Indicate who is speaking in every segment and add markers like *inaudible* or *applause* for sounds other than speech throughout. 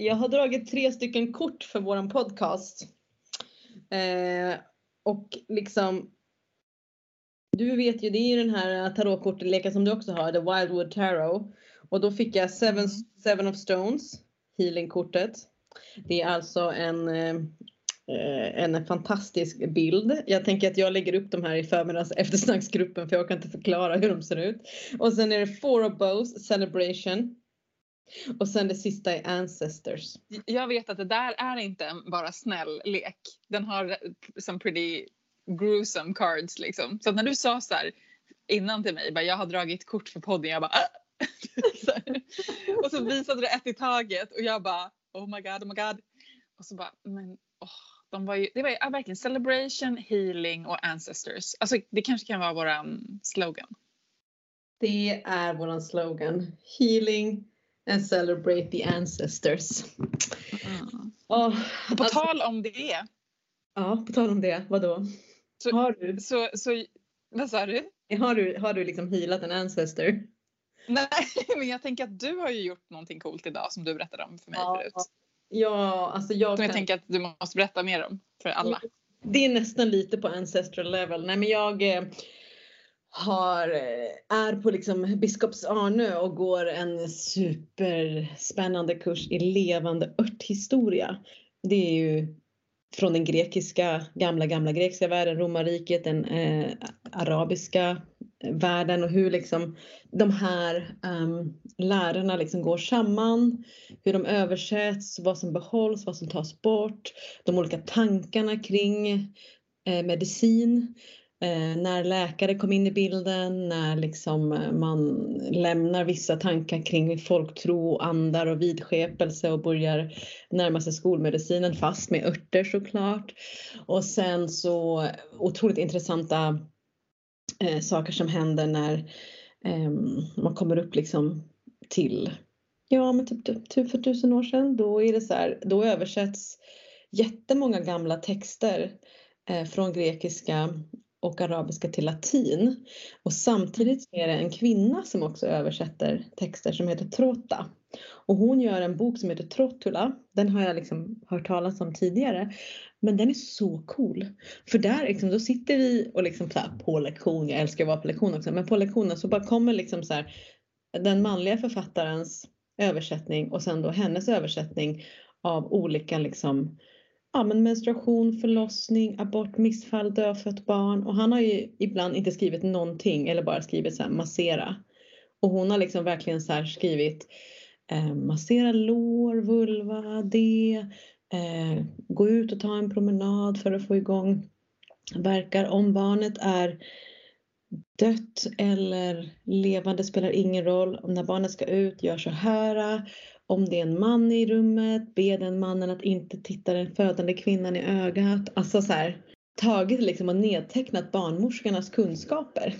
Speaker 1: jag har dragit tre stycken kort för våran podcast. Eh, och liksom du vet ju, det är ju den här tarotkortleken som du också har, The Wildwood Tarot. Och då fick jag Seven, mm. Seven of Stones, healingkortet. Det är alltså en, eh, en fantastisk bild. Jag tänker att jag lägger upp de här i förmiddags eftersnacksgruppen för jag kan inte förklara hur de ser ut. Och sen är det Four of Bows, Celebration. Och sen det sista är Ancestors.
Speaker 2: Jag vet att det där är inte bara snäll lek. Den har some pretty gruesome cards liksom. Så när du sa så här innan till mig, bara, jag har dragit kort för podden, jag bara ah! *laughs* så Och så visade du ett i taget och jag bara oh my god, oh my god. Och så bara, men oh, de var ju, det var ju verkligen celebration, healing och ancestors. Alltså det kanske kan vara våran slogan.
Speaker 1: Det är våran slogan. Healing and celebrate the ancestors.
Speaker 2: Mm. Oh, på alltså, tal om det.
Speaker 1: Ja, på tal om det. Vadå?
Speaker 2: Så, har du? Så, så, vad sa du?
Speaker 1: Har du, har du liksom healat en ancestor?
Speaker 2: Nej, *laughs* men jag tänker att du har ju gjort någonting coolt idag som du berättade om för mig ja, förut.
Speaker 1: Ja, alltså jag
Speaker 2: Som jag tänker att du måste berätta mer om för alla.
Speaker 1: Det är nästan lite på ancestral level. Nej men jag eh, har, eh, är på liksom Biskops Arnö och går en superspännande kurs i levande örthistoria. Det är ju från den grekiska, gamla, gamla grekiska världen, romarriket, den eh, arabiska världen och hur liksom de här um, lärarna liksom går samman, hur de översätts, vad som behålls, vad som tas bort, de olika tankarna kring eh, medicin Eh, Eh, när läkare kom in i bilden, när liksom eh, man lämnar vissa tankar kring folktro, andar och vidskepelse och börjar närma sig skolmedicinen fast med örter såklart. Och sen så otroligt intressanta eh, saker som händer när eh, man kommer upp liksom till Ja men typ, typ, typ för tusen år sedan då är det så här, då översätts jättemånga gamla texter eh, från grekiska och arabiska till latin. Och samtidigt är det en kvinna som också översätter texter som heter Trota. Och hon gör en bok som heter Trotula. Den har jag liksom hört talas om tidigare. Men den är så cool. För där liksom, då sitter vi och liksom så här, på lektion, jag älskar att vara på lektion också, men på lektionen så bara kommer liksom så här, den manliga författarens översättning och sen då hennes översättning av olika liksom ja, men menstruation, förlossning, abort, missfall, dödfött barn. Och han har ju ibland inte skrivit någonting eller bara skrivit så här massera. Och hon har liksom verkligen så skrivit eh, massera lår, vulva, det, eh, gå ut och ta en promenad för att få igång verkar. Om barnet är dött eller levande spelar ingen roll. Om när barnet ska ut, gör så här. Om det är en man i rummet, be den mannen att inte titta den födande kvinnan i ögat. Alltså så här, tagit liksom och nedtecknat barnmorskornas kunskaper.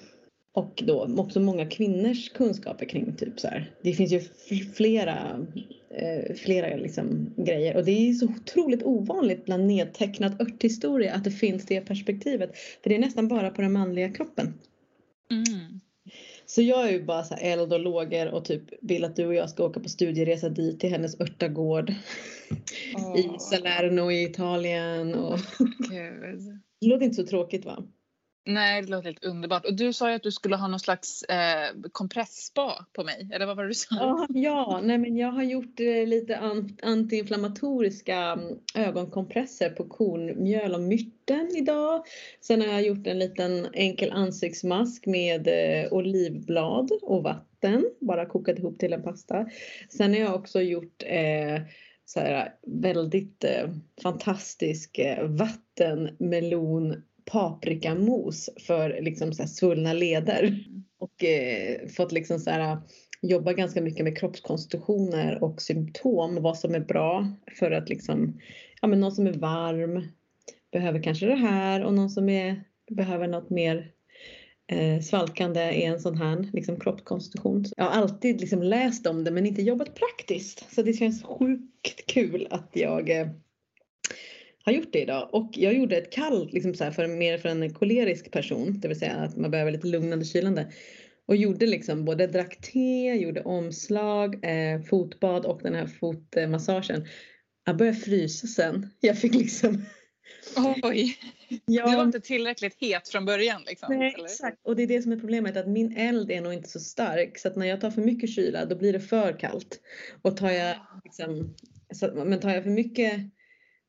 Speaker 1: Och då också många kvinnors kunskaper kring typ så här. Det finns ju flera, eh, flera liksom grejer och det är så otroligt ovanligt bland nedtecknat örthistoria att det finns det perspektivet. För det är nästan bara på den manliga kroppen. Mm. Så jag är ju bara så eld och lågor och typ vill att du och jag ska åka på studieresa dit till hennes örtagård oh. *laughs* i Salerno i Italien. Och... Det låter inte så tråkigt va?
Speaker 2: Nej, det låter helt underbart. Och du sa ju att du skulle ha någon slags eh, kompressspa på mig, eller vad var det du sa?
Speaker 1: Ja, ja nej men jag har gjort eh, lite antiinflammatoriska mm, ögonkompresser på kornmjöl och myrten idag. Sen har jag gjort en liten enkel ansiktsmask med eh, olivblad och vatten, bara kokat ihop till en pasta. Sen har jag också gjort eh, så här, väldigt eh, fantastisk eh, vattenmelon paprikamos för liksom så svullna leder. Och eh, fått liksom så här, jobba ganska mycket med kroppskonstitutioner och symptom. Vad som är bra för att liksom, ja men någon som är varm behöver kanske det här och någon som är, behöver något mer eh, svalkande är en sån här liksom, kroppskonstitution. Jag har alltid liksom läst om det men inte jobbat praktiskt. Så det känns sjukt kul att jag eh, har gjort det idag och jag gjorde ett kall liksom så för, mer för en kolerisk person, det vill säga att man behöver lite lugnande kylande. och gjorde liksom både drack te, gjorde omslag, eh, fotbad och den här fotmassagen. Jag började frysa sen. Jag fick liksom *laughs*
Speaker 2: Oj! Ja. Du var inte tillräckligt het från början liksom?
Speaker 1: Nej eller? exakt och det är det som är problemet att min eld är nog inte så stark så att när jag tar för mycket kyla då blir det för kallt. Och tar jag, liksom, så, men tar jag för mycket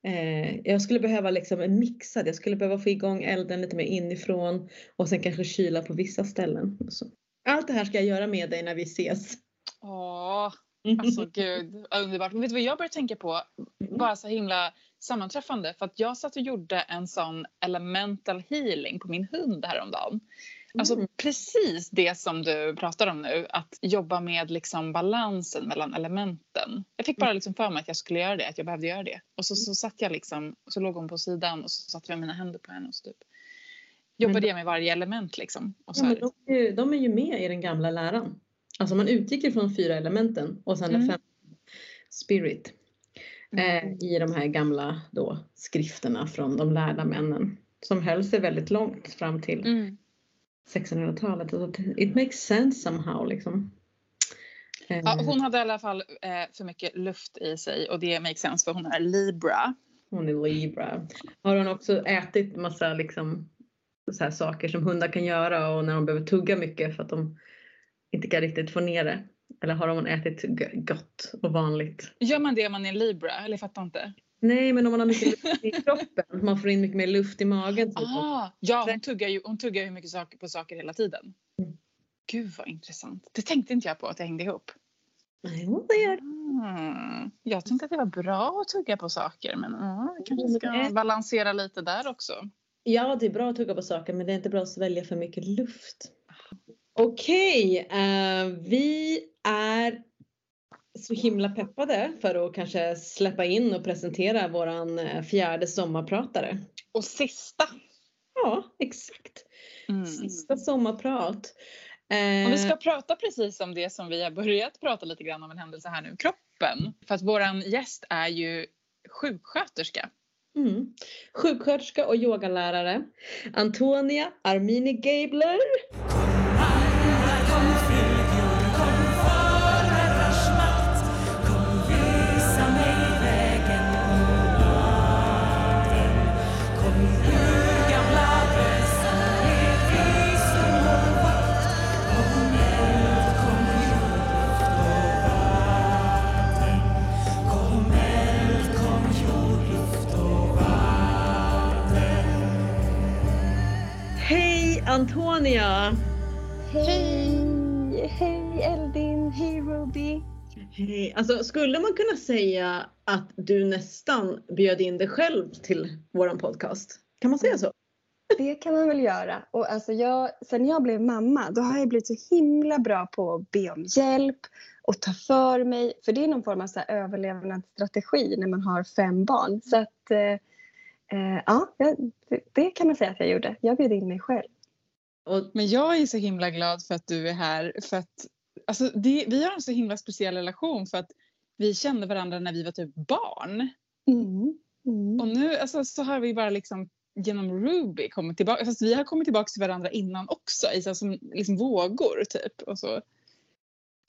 Speaker 1: eh, jag skulle behöva liksom en mixad, jag skulle behöva få igång elden lite mer inifrån och sen kanske kyla på vissa ställen. Allt det här ska jag göra med dig när vi ses.
Speaker 2: Åh, alltså gud underbart. Men vet du vad jag började tänka på? Bara så himla sammanträffande för att jag satt och gjorde en sån elemental healing på min hund häromdagen. Alltså mm. precis det som du pratar om nu, att jobba med liksom balansen mellan elementen. Jag fick bara mm. liksom för mig att jag skulle göra det, att jag behövde göra det. Och så, så satt jag liksom, så låg hon på sidan och så satte jag mina händer på henne och så typ jobbade jag med varje element liksom. Och så
Speaker 1: ja, de, är, de är ju med i den gamla läran. Alltså man utgick ifrån fyra elementen och sen mm. fem spirit. Eh, mm. i de här gamla då, skrifterna från de lärda männen som höll sig väldigt långt fram till mm. 1600-talet. It makes sense somehow liksom.
Speaker 2: Ja, eh. hon hade i alla fall eh, för mycket luft i sig och det makes sense för hon är Libra.
Speaker 1: Hon är Libra. Har hon också ätit massa liksom, så här saker som hundar kan göra och när de behöver tugga mycket för att de inte kan riktigt få ner det? Eller har man ätit gott och vanligt?
Speaker 2: Gör man det om man är Libra? Eller jag fattar inte.
Speaker 1: Nej, men om man har mycket luft i *laughs* kroppen. Man får in mycket mer luft i magen. Typ.
Speaker 2: Ah, ja, hon tuggar ju hon tuggar ju mycket saker på saker hela tiden. Mm. Gud vad intressant. Det tänkte inte jag på att det hängde ihop.
Speaker 1: Nej, det gör
Speaker 2: mm. Jag tänkte att det var bra att tugga på saker men mm, kanske ska balansera lite där också.
Speaker 1: Ja, det är bra att tugga på saker men det är inte bra att svälja för mycket luft. Okej, okay, uh, eh, vi är så himla peppade för att kanske släppa in och presentera våran eh, fjärde sommarpratare.
Speaker 2: Och sista.
Speaker 1: Ja, exakt. Mm. Sista sommarprat.
Speaker 2: Eh, och vi ska prata precis om det som vi har börjat prata lite grann om en händelse här nu, kroppen. För att våran gäst är ju sjuksköterska.
Speaker 1: Mm. Sjuksköterska och yogalärare Antonia Armini Gabler. Antonia!
Speaker 3: Hej! Hej Eldin! Hej Ruby!
Speaker 1: Hej! Alltså skulle man kunna säga att du nästan bjöd in dig själv till våran podcast? Kan man säga så?
Speaker 3: Det kan man väl göra. Och alltså jag, sen jag blev mamma då har jag blivit så himla bra på att be om hjälp och ta för mig. För det är någon form av så överlevnadsstrategi när man har fem barn. Så att, eh, eh ja, det kan man säga att jag gjorde. Jag bjöd in mig själv.
Speaker 2: Och, men jag är så himla glad för att du är här. För att, alltså det, vi har en så himla speciell relation för att vi kände varandra när vi var typ barn. Mm. Mm. Och nu alltså, så har vi bara liksom genom Ruby kommit tillbaka. Fast vi har kommit tillbaka till varandra innan också i så, som liksom vågor typ. Och så.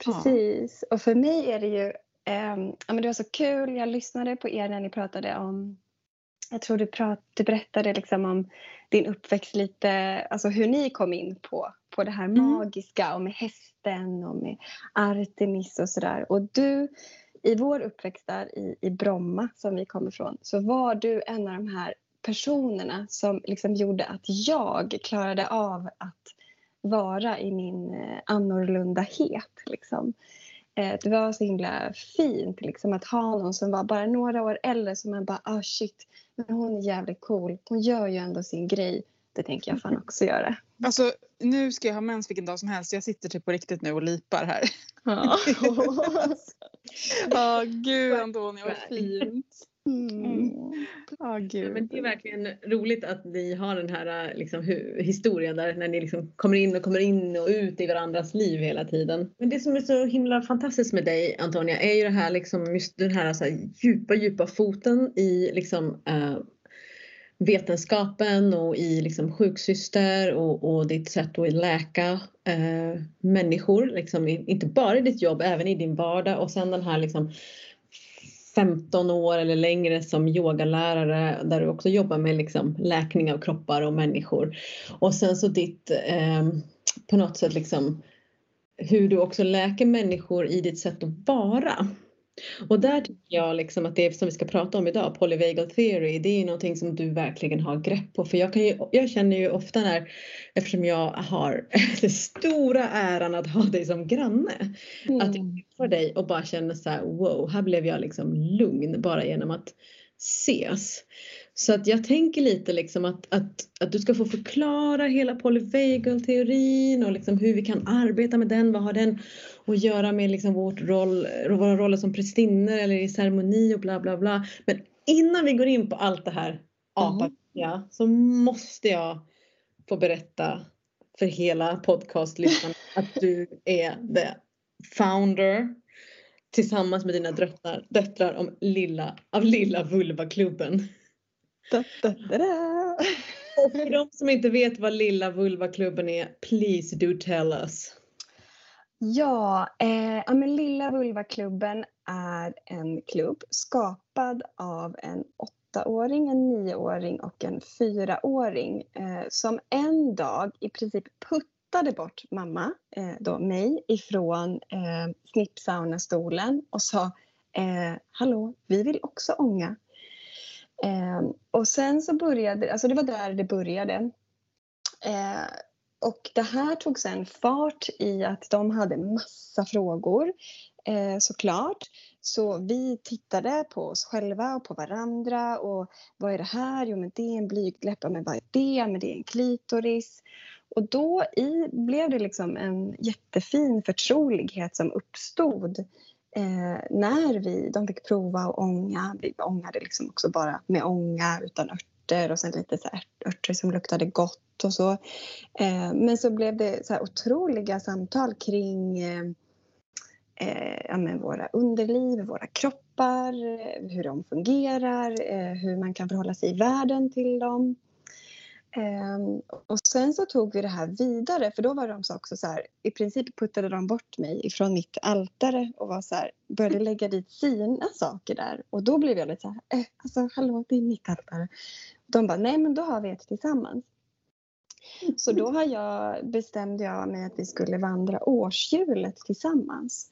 Speaker 3: Precis. Ja. Och för mig är det ju, eh, ja, men det var så kul, jag lyssnade på er när ni pratade om jag tror du, prat, du berättade liksom om din uppväxt lite, alltså hur ni kom in på, på det här mm. magiska och med hästen och med Artemis och sådär. Och du, i vår uppväxt där i, i Bromma som vi kommer ifrån så var du en av de här personerna som liksom gjorde att jag klarade av att vara i min eh, annorlundahet. Liksom. Eh, det var så himla fint liksom, att ha någon som var bara några år äldre som man bara ah shit, men hon är jävligt cool. Hon gör ju ändå sin grej. Det tänker jag fan också göra. *laughs*
Speaker 2: Alltså nu ska jag ha mens vilken dag som helst. Jag sitter typ på riktigt nu och lipar här. Ja, *laughs* *laughs* oh, gud Antonija vad fint. Mm.
Speaker 1: Oh, gud. men det är verkligen roligt att ni har den här liksom, historien där när ni liksom kommer in och kommer in och ut i varandras liv hela tiden. Men det som är så himla fantastiskt med dig Antonia är ju det här liksom, just den här, så här djupa, djupa foten i liksom uh, vetenskapen och i liksom sjuksyster och, och ditt sätt att läka eh, människor. Liksom, inte bara i ditt jobb, även i din vardag och sen den här liksom 15 år eller längre som yogalärare där du också jobbar med liksom läkning av kroppar och människor. Och sen så ditt eh, på något sätt liksom hur du också läker människor i ditt sätt att vara. Och där tycker jag liksom att det som vi ska prata om idag, polyvagal theory, det är någonting som du verkligen har grepp på. För jag, kan ju, jag känner ju ofta när, eftersom jag har *laughs* den stora äran att ha dig som granne, mm. att jag träffar dig och bara känner så här, wow, här blev jag liksom lugn bara genom att ses. Så att jag tänker lite liksom att, att, att du ska få förklara hela polyvagal-teorin och liksom hur vi kan arbeta med den. Vad har den att göra med liksom vårt roll, våra roller som prästinnor eller i ceremoni och bla bla bla. Men innan vi går in på allt det här apaviga mm. så måste jag få berätta för hela podcastlyssnarna *laughs* att du är the founder tillsammans med dina döttrar, döttrar om lilla, av Lilla Vulva-klubben.
Speaker 3: Da, da, da, da.
Speaker 1: Och för de som inte vet vad Lilla Vulva-klubben är, please do tell us.
Speaker 3: Ja, eh, ja men Lilla vulvaklubben är en klubb skapad av en åttaåring, en nioåring och en fyraåring eh, som en dag i princip puttade bort mamma, eh, då mig, ifrån eh, snippsaunastolen och sa eh, Hallå, vi vill också ånga. Eh, och sen så började, alltså det var där det började. Eh, och det här tog sen fart i att de hade massa frågor eh, såklart. Så vi tittade på oss själva och på varandra och vad är det här? Jo men det är en blygdläpp. Men vad är det? Men det är en klitoris. Och då i, blev det liksom en jättefin förtrolighet som uppstod eh, när vi, de fick prova att ånga. Vi ångade liksom också bara med ånga utan ört örter och sen lite så här örter som luktade gott och så. Eh, men så blev det så här otroliga samtal kring eh, eh ja, men våra underliv, våra kroppar, hur de fungerar, eh, hur man kan förhålla sig i världen till dem. Um, och sen så tog vi det här vidare för då var de så också så här, i princip puttade de bort mig ifrån mitt altare och var så här, började lägga dit sina saker där och då blev jag lite så här, eh, alltså hallå det är mitt altare. De bara, nej men då har vi ett tillsammans. Så då har jag, bestämde jag mig att vi skulle vandra årshjulet tillsammans.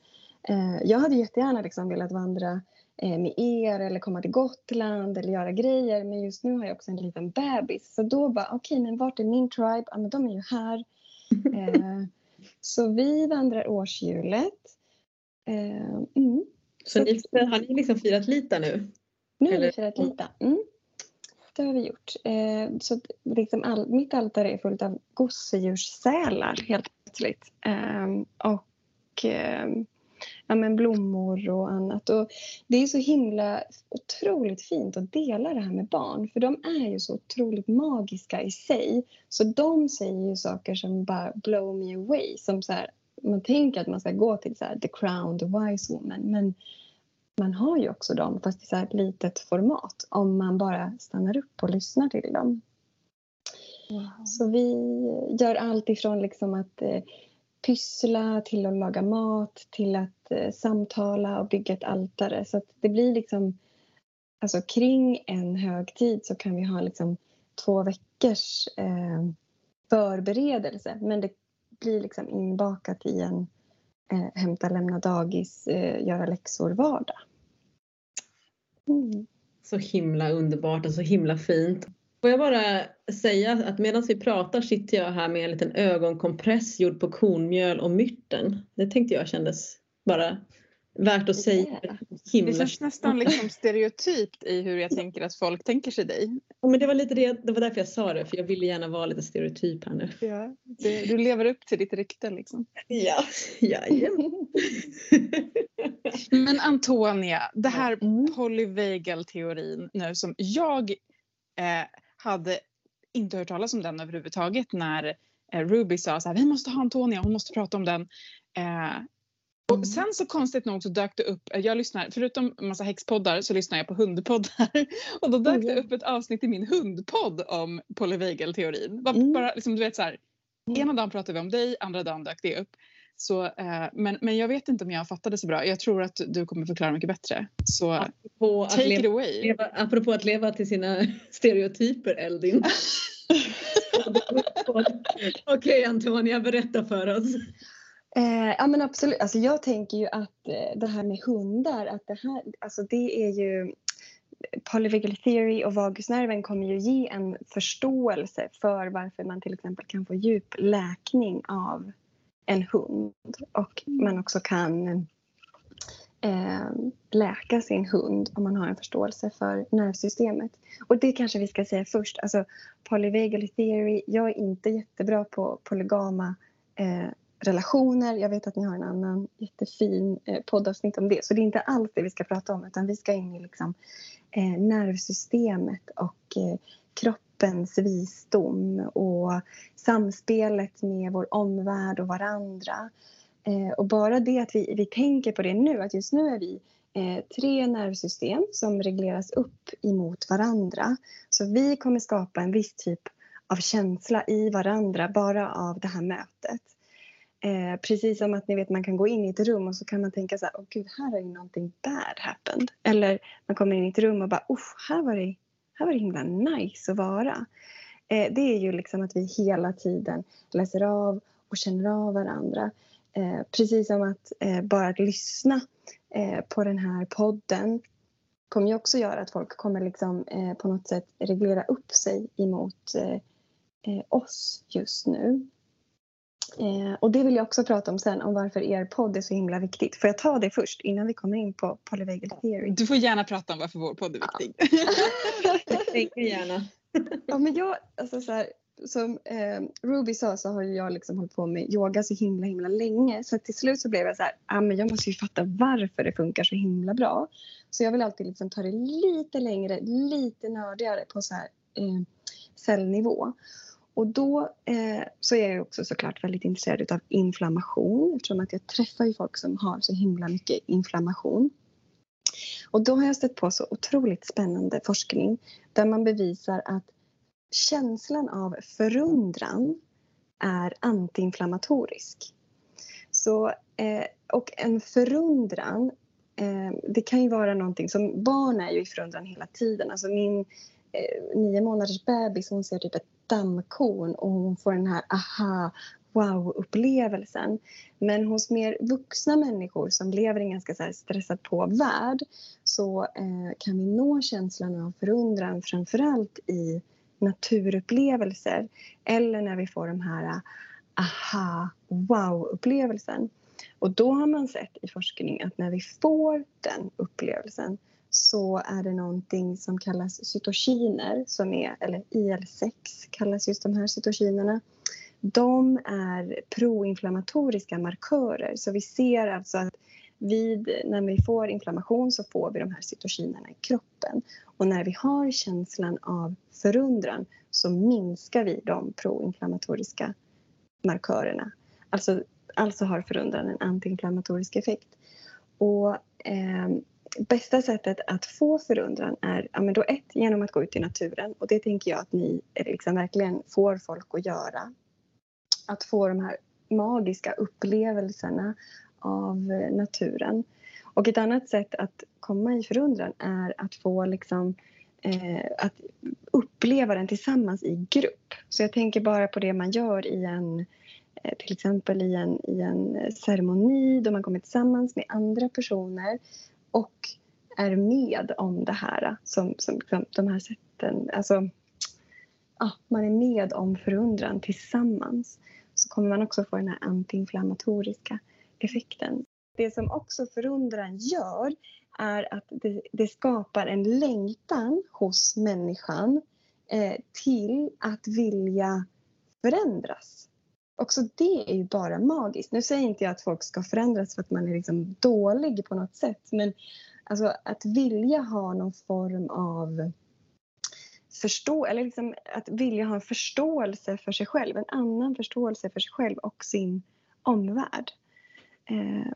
Speaker 3: Uh, jag hade jättegärna liksom velat vandra med er eller komma till Gotland eller göra grejer. Men just nu har jag också en liten bebis. Så då bara, okej, okay, men vart är min tribe? Ja, men de är ju här. *laughs* eh, så vi vandrar årshjulet.
Speaker 1: Eh, mm. Så, så ni, har ni liksom firat lite nu?
Speaker 3: Nu har vi firat lite. Mm. Det har vi gjort. Eh, så liksom all, mitt altare är fullt av gosedjurssälar helt plötsligt. Ehm, och ehm, ja, men blommor och annat. Och det är så himla otroligt fint att dela det här med barn för de är ju så otroligt magiska i sig. Så de säger ju saker som bara blow me away. Som så här, man tänker att man ska gå till så här, the crown, the wise woman men man har ju också dem fast i så här litet format om man bara stannar upp och lyssnar till dem. Wow. Så vi gör allt ifrån liksom att eh, pyssla till att laga mat till att eh, samtala och bygga ett altare. Så att det blir liksom, alltså kring en högtid så kan vi ha liksom två veckors eh, förberedelse. Men det blir liksom inbakat i en eh, hämta, lämna dagis, eh, göra läxor vardag.
Speaker 1: Mm. Så himla underbart och så himla fint. Får jag bara säga att medan vi pratar sitter jag här med en liten ögonkompress gjord på kornmjöl och myrten. Det tänkte jag kändes bara värt att säga.
Speaker 2: Himla. Det känns nästan liksom stereotypt i hur jag tänker att folk tänker sig dig.
Speaker 1: Ja, men det var lite det, det var därför jag sa det, för jag ville gärna vara lite stereotyp här nu.
Speaker 2: Ja, det, du lever upp till ditt rykte liksom.
Speaker 1: Ja, ja, ja. *laughs*
Speaker 2: Men Antonia, det här mm. polyvagal-teorin nu som jag eh, hade inte hört talas om den överhuvudtaget när eh, Ruby sa så här, vi måste ha Antonia, hon måste prata om den. Eh, Och sen så konstigt nog så dök det upp, jag lyssnar, förutom massa häxpoddar så lyssnar jag på hundpoddar. *laughs* Och då dök
Speaker 3: Mm.
Speaker 2: det upp ett avsnitt i min hundpodd om polyvagal-teorin. Bara,
Speaker 3: Mm.
Speaker 2: bara liksom, du vet så här,
Speaker 3: Mm.
Speaker 2: ena dagen pratade vi om dig, andra dagen dök det upp. Så, eh, men, men jag vet inte om jag fattade så bra. Jag tror att du kommer förklara mycket bättre. Så
Speaker 1: Apropå att,
Speaker 2: take it
Speaker 1: leva,
Speaker 2: away.
Speaker 1: leva, apropå att leva till sina *laughs* stereotyper Eldin. *laughs* Okej Antonia, berätta för oss.
Speaker 3: Eh, ja men absolut. Alltså jag tänker ju att eh, det här med hundar, att det här, alltså det är ju Polyvagal theory och vagusnerven kommer ju ge en förståelse för varför man till exempel kan få djup läkning av en hund och man också kan eh, läka sin hund om man har en förståelse för nervsystemet. Och det kanske vi ska säga först. Alltså, polyvagal theory, jag är inte jättebra på polygama eh, relationer. Jag vet att ni har en annan jättefin eh, poddavsnitt om det. Så det är inte alls det vi ska prata om utan vi ska in i liksom, eh, nervsystemet och eh, kroppens visdom och samspelet med vår omvärld och varandra. Eh, och bara det att vi, vi tänker på det nu, att just nu är vi eh, tre nervsystem som regleras upp emot varandra. Så vi kommer skapa en viss typ av känsla i varandra bara av det här mötet. Eh, precis som att ni vet, man kan gå in i ett rum och så kan man tänka så här, åh gud, här har ju någonting bad happened. Eller man kommer in i ett rum och bara, usch, här var det, här var det himla nice att vara. Eh, det är ju liksom att vi hela tiden läser av och känner av varandra. Eh, precis som att eh, bara att lyssna eh, på den här podden kommer ju också göra att folk kommer liksom, eh, på något sätt reglera upp sig emot eh, eh, oss just nu. Eh, och det vill jag också prata om sen, om varför er podd är så himla viktigt. Får jag ta det först innan vi kommer in på polyvagal theory?
Speaker 2: Du får gärna prata om varför vår podd är viktig. *laughs*
Speaker 1: Tänker gärna.
Speaker 3: ja, men jag, alltså så här, som eh, Ruby sa så har jag liksom hållit på med yoga så himla himla länge. Så till slut så blev jag så här, ah, men jag måste ju fatta varför det funkar så himla bra. Så jag vill alltid liksom ta det lite längre, lite nördigare på så här, eh, cellnivå. Och då eh, så är jag också såklart väldigt intresserad av inflammation eftersom att jag träffar ju folk som har så himla mycket inflammation. Och då har jag stött på så otroligt spännande forskning där man bevisar att känslan av förundran är antiinflammatorisk. Så, eh, och en förundran, eh, det kan ju vara någonting som barn är ju i förundran hela tiden. Alltså min eh, nio månaders bebis hon ser typ ett dammkorn och hon får den här aha wow-upplevelsen. Men hos mer vuxna människor som lever i en ganska så här stressad på värld så eh, kan vi nå känslan av förundran framförallt i naturupplevelser eller när vi får de här eh, aha wow-upplevelsen. Och då har man sett i forskning att när vi får den upplevelsen så är det någonting som kallas cytokiner, som är, eller IL-6 kallas just de här cytokinerna. De är proinflammatoriska markörer, så vi ser alltså att vid, när vi får inflammation så får vi de här cytokinerna i kroppen. Och när vi har känslan av förundran så minskar vi de proinflammatoriska markörerna. Alltså, alltså har förundran en antiinflammatorisk effekt. Och eh, bästa sättet att få förundran är ja, men då ett, genom att gå ut i naturen. Och det tänker jag att ni liksom verkligen får folk att göra. Att få de här magiska upplevelserna av eh, naturen. Och ett annat sätt att komma i förundran är att få liksom, eh, att uppleva den tillsammans i grupp. Så jag tänker bara på det man gör i en eh, till exempel i en, i en ceremoni då man kommer tillsammans med andra personer och är med om det här som, som, som de här sätten. Alltså, ja, man är med om förundran tillsammans. Så kommer man också få den här antiinflammatoriska effekten. Det som också förundran gör är att det, det skapar en längtan hos människan eh, till att vilja förändras. Också det är ju bara magiskt. Nu säger inte jag att folk ska förändras för att man är liksom dålig på något sätt. Men alltså att vilja ha någon form av förstå eller liksom att vilja ha en förståelse för sig själv. En annan förståelse för sig själv och sin omvärld. Eh,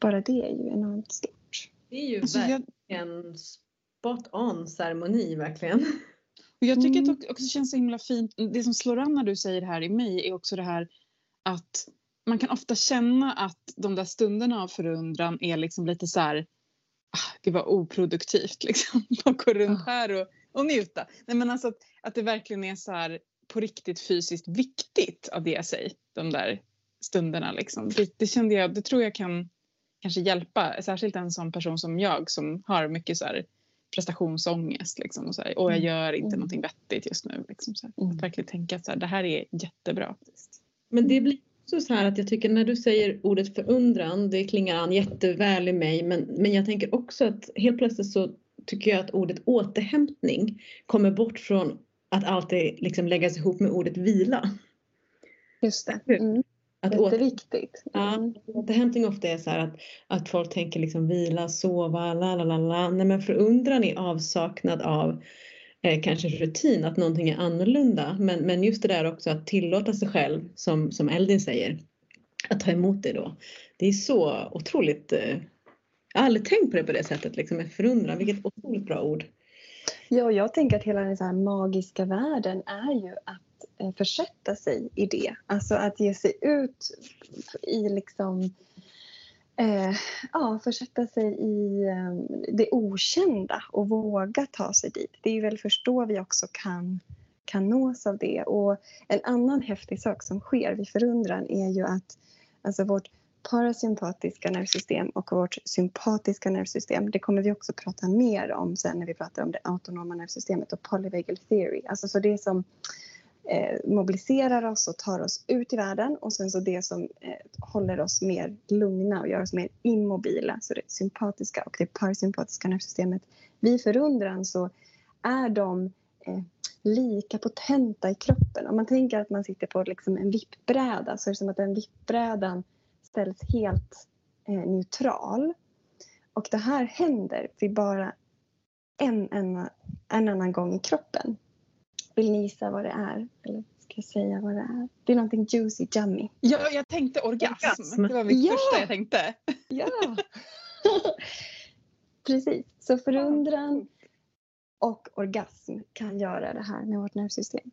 Speaker 3: bara det är ju enormt stort.
Speaker 1: Det är ju
Speaker 2: Alltså, jag-
Speaker 1: verkligen spot on ceremoni verkligen.
Speaker 2: Och jag tycker
Speaker 3: Mm.
Speaker 2: att det också känns så himla fint. Det som slår an när du säger det här i mig är också det här att man kan ofta känna att de där stunderna av förundran är liksom lite så här. Ah, det var oproduktivt *laughs* liksom. Att gå runt
Speaker 3: Ja.
Speaker 2: här och, och njuta. Nej, men alltså att, att det verkligen är så här på riktigt fysiskt viktigt av det sig. De där stunderna liksom. Det, det kände jag, det tror jag kan kanske hjälpa. Särskilt en sån person som jag som har mycket så här prestationsångest. Liksom, och så här, och jag
Speaker 3: Mm.
Speaker 2: gör inte
Speaker 3: Mm.
Speaker 2: någonting vettigt just nu. Liksom, så här.
Speaker 3: Mm.
Speaker 2: Att verkligen tänka att det här är jättebra.
Speaker 1: Men det blir också så här att jag tycker när du säger ordet förundran, det klingar an jätteväl i mig, men, men jag tänker också att helt plötsligt så tycker jag att ordet återhämtning kommer bort från att alltid liksom läggas ihop med ordet vila.
Speaker 3: Just det. Mm.
Speaker 1: Att åter,
Speaker 3: Jätteviktigt.
Speaker 1: ja,
Speaker 3: Mm.
Speaker 1: återhämtning ofta är så här att, att folk tänker liksom vila, sova, la la la la. Nej men förundran är avsaknad av eh, kanske rutin, att någonting är annorlunda. Men, men just det där också att tillåta sig själv, som, som Eldin säger, att ta emot det då. Det är så otroligt, eh, jag har aldrig tänkt på det på det sättet, liksom med förundran, vilket otroligt bra ord.
Speaker 3: Ja, jag tänker att hela den så här magiska världen är ju att Eh, försätta sig i det. Alltså att ge sig ut i liksom eh, ja, försätta sig i eh, det okända och våga ta sig dit. Det är ju väl först då vi också kan, kan nås av det. Och en annan häftig sak som sker vid förundran är ju att alltså vårt parasympatiska nervsystem och vårt sympatiska nervsystem. Det kommer vi också prata mer om sen när vi pratar om det autonoma nervsystemet och polyvagal theory. Alltså så det som Eh, mobiliserar oss och tar oss ut i världen och sen så det som eh, håller oss mer lugna och gör oss mer immobila. Så det sympatiska och det parasympatiska nervsystemet. Vid förundran så är de eh, lika potenta i kroppen. Om man tänker att man sitter på liksom en vippbräda så är det som att den vippbrädan ställs helt eh, neutral. Och det här händer vid bara en, en, en annan gång i kroppen. Vill ni gissa vad det är? Eller ska jag säga vad det är? Det är någonting juicy, yummy.
Speaker 2: Ja, jag tänkte orgasm.
Speaker 1: Orgasm.
Speaker 2: Det var mitt
Speaker 3: Ja!
Speaker 2: första jag tänkte.
Speaker 3: Ja! *laughs* Precis. Så förundran och orgasm kan göra det här med vårt nervsystem.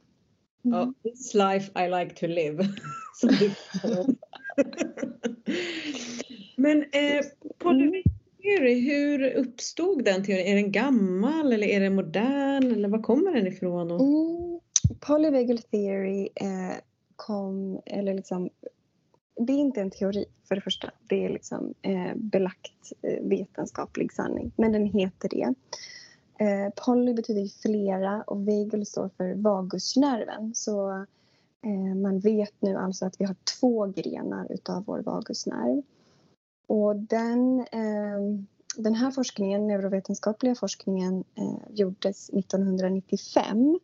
Speaker 3: Mm.
Speaker 1: Ja, this life I like to live. *laughs* *laughs* Men eh, polyvagal hur, hur uppstod den teorin? Är den gammal eller är den modern eller var kommer den ifrån? Och...
Speaker 3: Mm. Polyvagal theory eh, kom, eller liksom, det är inte en teori för det första. Det är liksom eh, belagt eh, vetenskaplig sanning, men den heter det. Eh, poly betyder ju flera och vagal står för vagusnerven. Så eh, man vet nu alltså att vi har två grenar utav vår vagusnerv. Och den, eh, den här forskningen, neurovetenskapliga forskningen, eh, gjordes 1995.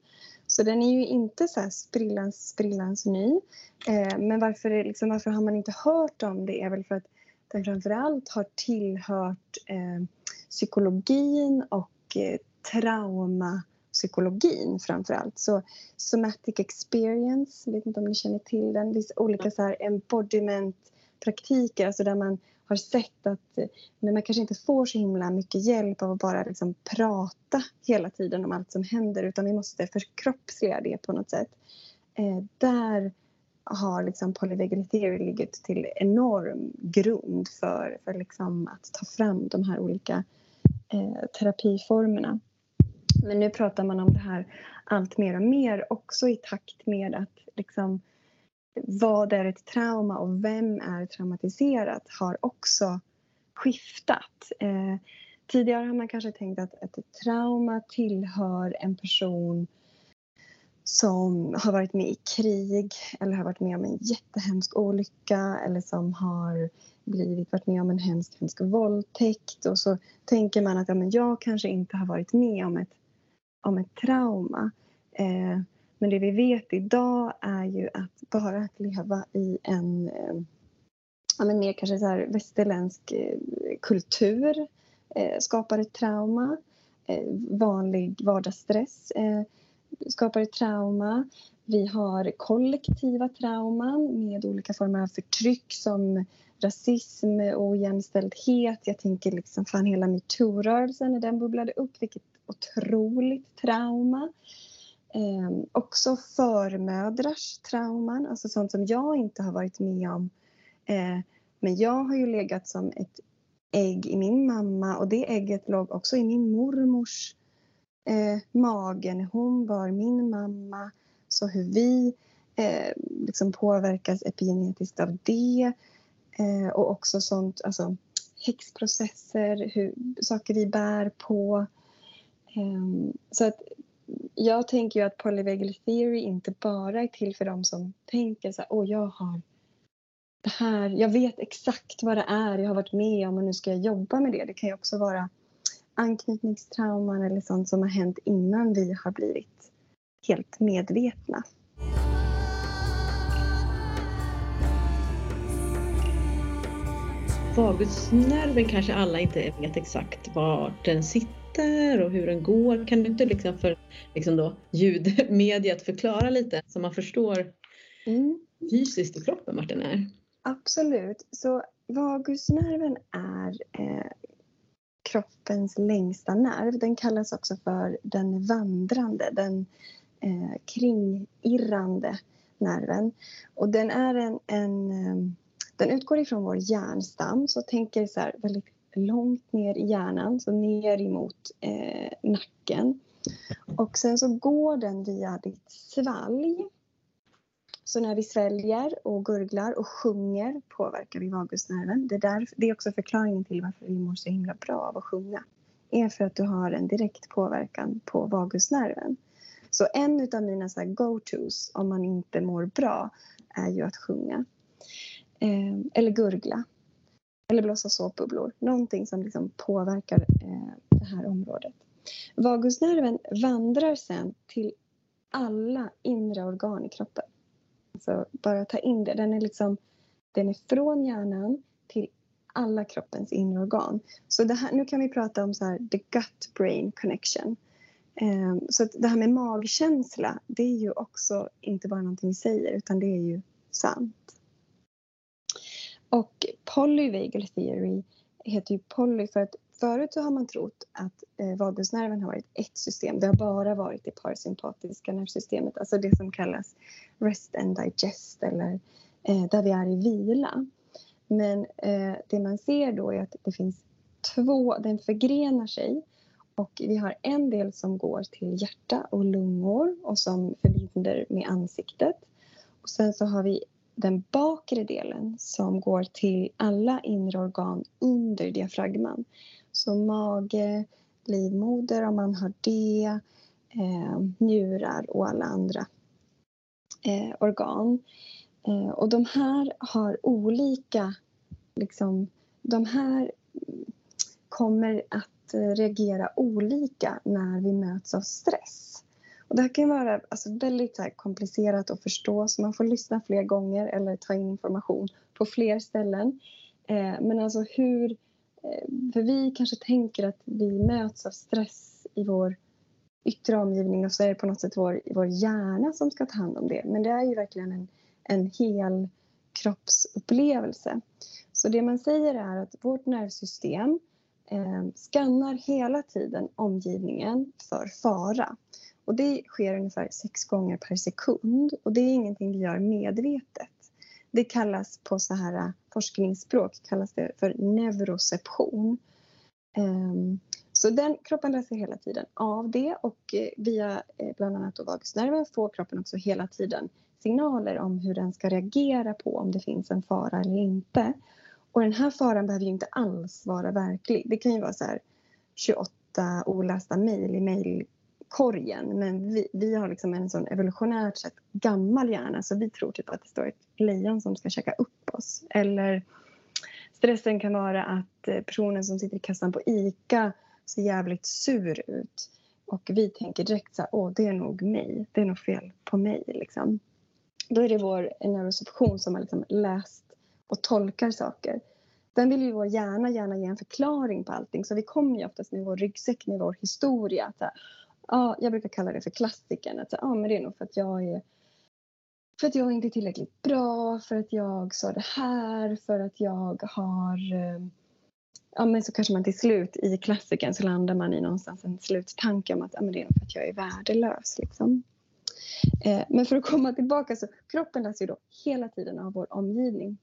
Speaker 3: Så den är ju inte så här sprillans, sprillans ny. Eh, men varför, liksom, varför har man inte hört om det är väl för att den framförallt har tillhört eh, psykologin och eh, traumapsykologin framförallt. Så somatic experience, jag vet inte om ni känner till den, vissa olika så här embodiment praktiker, alltså där man har sett att men man kanske inte får så himla mycket hjälp av att bara liksom prata hela tiden om allt som händer utan vi måste förkroppsliga det på något sätt. Eh, där har liksom polyvagal theory ligget till enorm grund för, för liksom att ta fram de här olika eh, terapiformerna. Men nu pratar man om det här allt mer och mer också i takt med att liksom, vad är ett trauma och vem är traumatiserat? har också skiftat. Eh, tidigare har man kanske tänkt att, att ett trauma tillhör en person som har varit med i krig eller har varit med om en jättehemsk olycka eller som har blivit, varit med om en hemsk, hemsk våldtäkt och så tänker man att ja, men jag kanske inte har varit med om ett, om ett trauma. Eh, men det vi vet idag är ju att bara att leva i en eh, ja, men mer kanske så här västerländsk eh, kultur eh, skapar ett trauma. Eh, vanlig vardagsstress eh, skapar ett trauma. Vi har kollektiva trauman med olika former av förtryck som rasism, och ojämställdhet. Jag tänker liksom fan hela metoo-rörelsen när den bubblade upp, vilket otroligt trauma. Eh, också förmödrars trauman, alltså sånt som jag inte har varit med om. Eh, men jag har ju legat som ett ägg i min mamma och det ägget låg också i min mormors eh, mage när hon var min mamma. Så hur vi eh, liksom påverkas epigenetiskt av det. Eh, och också sånt, alltså häxprocesser, hur, saker vi bär på. Eh, så att jag tänker ju att polyvagal theory inte bara är till för dem som tänker så här, åh jag har det här, jag vet exakt vad det är jag har varit med om och nu ska jag jobba med det. Det kan ju också vara anknytningstrauman eller sånt som har hänt innan vi har blivit helt medvetna.
Speaker 1: Vagusnerven kanske alla inte vet exakt var den sitter och hur den går. Kan du inte liksom för liksom då, ljudmediet förklara lite så man förstår mm. fysiskt i kroppen vart den är?
Speaker 3: Absolut. Så vagusnerven är eh, kroppens längsta nerv. Den kallas också för den vandrande, den eh, kringirrande nerven. Och den är en, en eh, den utgår ifrån vår hjärnstam, så tänker så här väldigt långt ner i hjärnan, så ner emot eh, nacken. Och sen så går den via ditt svalg. Så när vi sväljer och gurglar och sjunger påverkar vi vagusnerven. Det är, där, det är också förklaringen till varför vi mår så himla bra av att sjunga. är för att du har en direkt påverkan på vagusnerven. Så en av mina go-tos om man inte mår bra är ju att sjunga. Eh, eller gurgla. Eller blåsa såpbubblor. Någonting som liksom påverkar eh, det här området. Vagusnerven vandrar sen till alla inre organ i kroppen. Alltså bara ta in det. Den är, liksom, den är från hjärnan till alla kroppens inre organ. Så det här, nu kan vi prata om så här, the gut-brain connection. Ehm, så det här med magkänsla, det är ju också inte bara någonting vi säger utan det är ju sant. Och polyvagal theory heter ju poly för att förut så har man trott att eh, vagusnerven har varit ett system. Det har bara varit det parasympatiska nervsystemet, alltså det som kallas rest and digest eller eh, där vi är i vila. Men eh, det man ser då är att det finns två, den förgrenar sig och vi har en del som går till hjärta och lungor och som förbinder med ansiktet. Och sen så har vi den bakre delen som går till alla inre organ under diafragman. Så mage, livmoder om man har det, eh, njurar och alla andra eh, organ. Eh, och de här har olika, liksom, de här kommer att eh, reagera olika när vi möts av stress. Och det här kan vara alltså, väldigt här, komplicerat att förstå så man får lyssna fler gånger eller ta in information på fler ställen. Eh, men alltså hur... Eh, för vi kanske tänker att vi möts av stress i vår yttre omgivning och så är det på något sätt vår, vår hjärna som ska ta hand om det. Men det är ju verkligen en, en hel kroppsupplevelse. Så det man säger är att vårt nervsystem eh, skannar hela tiden omgivningen för fara. Och det sker ungefär sex gånger per sekund och det är ingenting vi gör medvetet. Det kallas på så här eh, forskningsspråk kallas det för neuroception. Ehm, så den, kroppen läser hela tiden av det och eh, via eh, bland annat vagusnerven får kroppen också hela tiden signaler om hur den ska reagera på om det finns en fara eller inte. Och den här faran behöver ju inte alls vara verklig. Det kan ju vara så här 28 olästa mejl i mejl korgen. Men vi, vi har liksom en sån evolutionärt sett gammal hjärna så vi tror typ att det står ett lejon som ska käka upp oss. Eller stressen kan vara att eh, personen som sitter i kassan på ICA ser jävligt sur ut. Och vi tänker direkt så här, åh det är nog mig, det är nog fel på mig liksom. Då är det vår neuroception som har liksom läst och tolkar saker. Den vill ju vår hjärna gärna ge en förklaring på allting så vi kommer ju oftast med vår ryggsäck med vår historia. Så här, ja, jag brukar kalla det för klassikern. Att, ja, men det är nog för att jag är för att jag inte är tillräckligt bra, för att jag sa det här, för att jag har... Eh, ja, men så kanske man till slut i klassiken så landar man i någonstans en sluttanke om att ja, men det är för att jag är värdelös. Liksom. Eh, men för att komma tillbaka så kroppen läser ju då hela tiden av vår omgivning.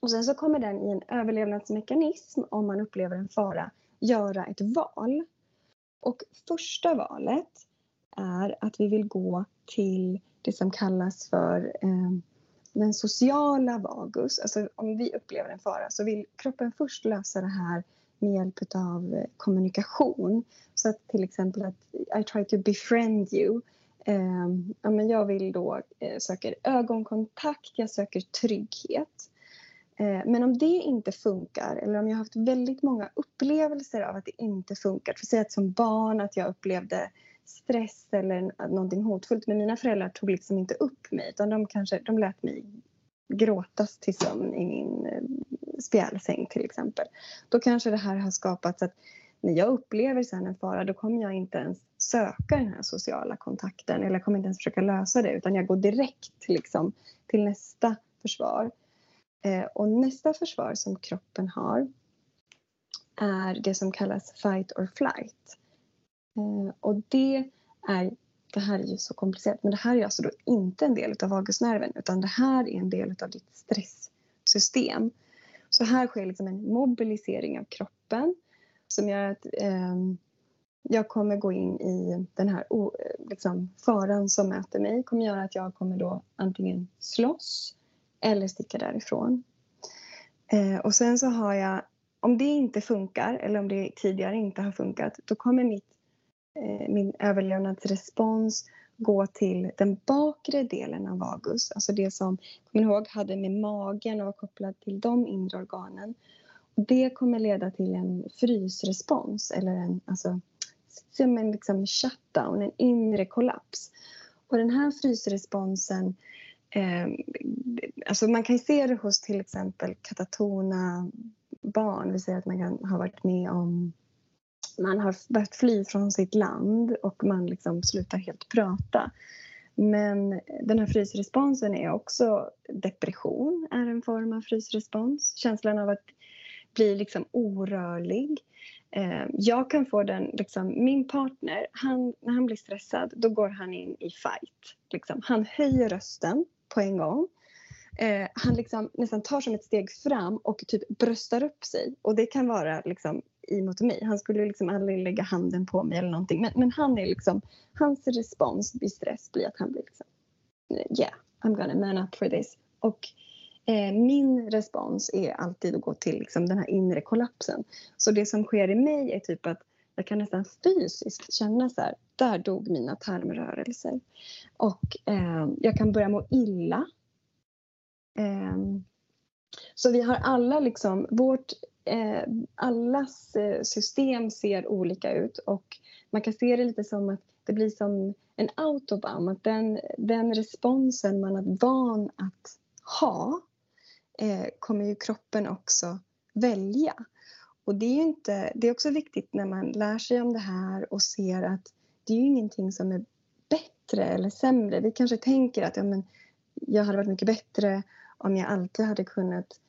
Speaker 3: Och sen så kommer den i en överlevnadsmekanism om man upplever en fara göra ett val. Och första valet är att vi vill gå till det som kallas för eh, den sociala vagus. Alltså om vi upplever en fara så vill kroppen först lösa det här med hjälp av eh, kommunikation. Så att till exempel att I try to befriend you. Eh, ja, men jag vill då eh, söker ögonkontakt, jag söker trygghet. Eh, men om det inte funkar eller om jag har haft väldigt många upplevelser av att det inte funkar. För säg att som barn att jag upplevde stress eller någonting hotfullt. Men mina föräldrar tog liksom inte upp mig utan de, kanske, de lät mig gråtas till sömn i min eh, spjälsäng till exempel. Då kanske det här har skapats att när jag upplever sen en fara då kommer jag inte ens söka den här sociala kontakten eller jag kommer inte ens försöka lösa det utan jag går direkt liksom, till nästa försvar. Eh, och nästa försvar som kroppen har är det som kallas fight or flight. Eh, och det är, det här är ju så komplicerat, men det här är alltså då inte en del av vagusnerven utan det här är en del av ditt stresssystem. Så här sker liksom en mobilisering av kroppen som gör att eh, jag kommer gå in i den här liksom, faran som möter mig. kommer göra att jag kommer då antingen slåss eller sticka därifrån. Eh, och sen så har jag, om det inte funkar eller om det tidigare inte har funkat, då kommer mitt Eh, min överlevnadsrespons gå till den bakre delen av vagus, alltså det som, kommer ihåg, hade med magen och var kopplat till de inre organen. Det kommer leda till en frysrespons eller en, alltså, som en liksom shutdown, en inre kollaps. Och den här frysresponsen eh, Ehm, alltså man kan se det hos till exempel katatona barn, vi säger att man kan ha varit med om man har börjat fly från sitt land och man liksom slutar helt prata. Men den här frysresponsen är också depression, är en form av frysrespons. Känslan av att bli liksom orörlig. Ehm, jag kan få den, liksom, min partner, han, när han blir stressad då går han in i fight. Liksom. Han höjer rösten på en gång. Eh, han liksom nästan tar som ett steg fram och typ bröstar upp sig. Och det kan vara liksom emot mig. Han skulle liksom aldrig lägga handen på mig eller någonting. Men, men han är liksom, hans respons vid stress blir att han blir liksom, yeah, I'm gonna man up for this. Och eh, min respons är alltid att gå till liksom den här inre kollapsen. Så det som sker i mig är typ att jag kan nästan fysiskt känna så här, där dog mina tarmrörelser. Och eh, jag kan börja må illa. Eh, så vi har alla liksom, vårt eh, allas eh, system ser olika ut och man kan se det lite som att det blir som en autobahn, att den, den responsen man är van att ha eh, kommer ju kroppen också välja. Och det är, inte, det är också viktigt när man lär sig om det här och ser att det är ju ingenting som är bättre eller sämre. Vi kanske tänker att ja, men, jag hade varit mycket bättre om jag alltid hade kunnat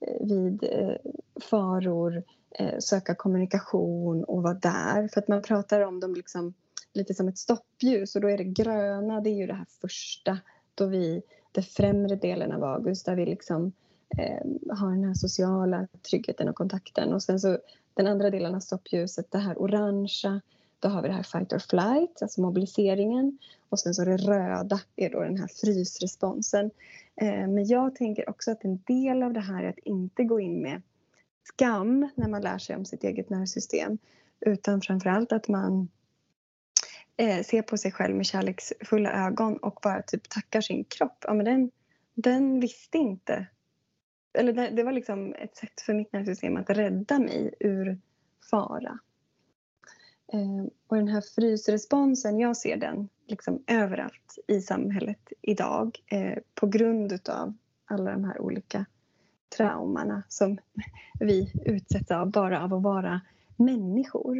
Speaker 3: eh, vid eh, faror eh, söka kommunikation och vara där. För att man pratar om dem liksom lite som ett stoppljus och då är det gröna, det är ju det här första då vi, den främre delen av August där vi liksom eh, har den här sociala tryggheten och kontakten och sen så den andra delen av stoppljuset, det här orangea då har vi det här fight or flight, alltså mobiliseringen. Och sen så det röda är då den här frysresponsen. Eh, men jag tänker också att en del av det här är att inte gå in med skam när man lär sig om sitt eget nervsystem. Utan framförallt att man eh, ser på sig själv med kärleksfulla ögon och bara typ tackar sin kropp. Ja, men den, den visste inte. Eller det, det var liksom ett sätt för mitt nervsystem att rädda mig ur fara. Eh, och den här frysresponsen, jag ser den liksom överallt i samhället idag eh, på grund utav alla de här olika traumorna som *laughs* vi utsätts av bara av att vara människor.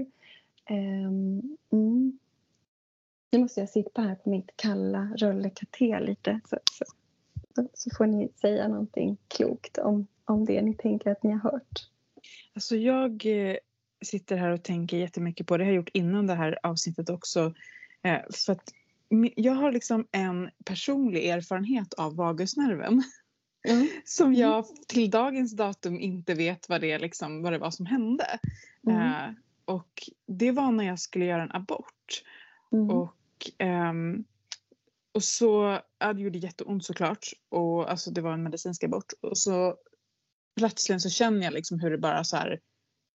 Speaker 3: Eh, mm. Nu måste jag sitta här på mitt kalla röllekaté lite så, så så, så får ni säga någonting klokt om, om det ni tänker att ni har hört.
Speaker 2: Alltså jag eh, sitter här och tänker jättemycket på det. har jag gjort innan det här avsnittet också. Eh, för att jag har liksom en personlig erfarenhet av vagusnerven. Mm. *laughs* Som mm. jag till dagens datum inte vet vad det, liksom, vad det var som hände. Mm. Eh, och det var när jag skulle göra en abort. Mm. Och, um, och så, ja, det gjorde jätteont såklart. Och alltså det var en medicinsk abort. Och så plötsligt så känner jag liksom hur det bara så här,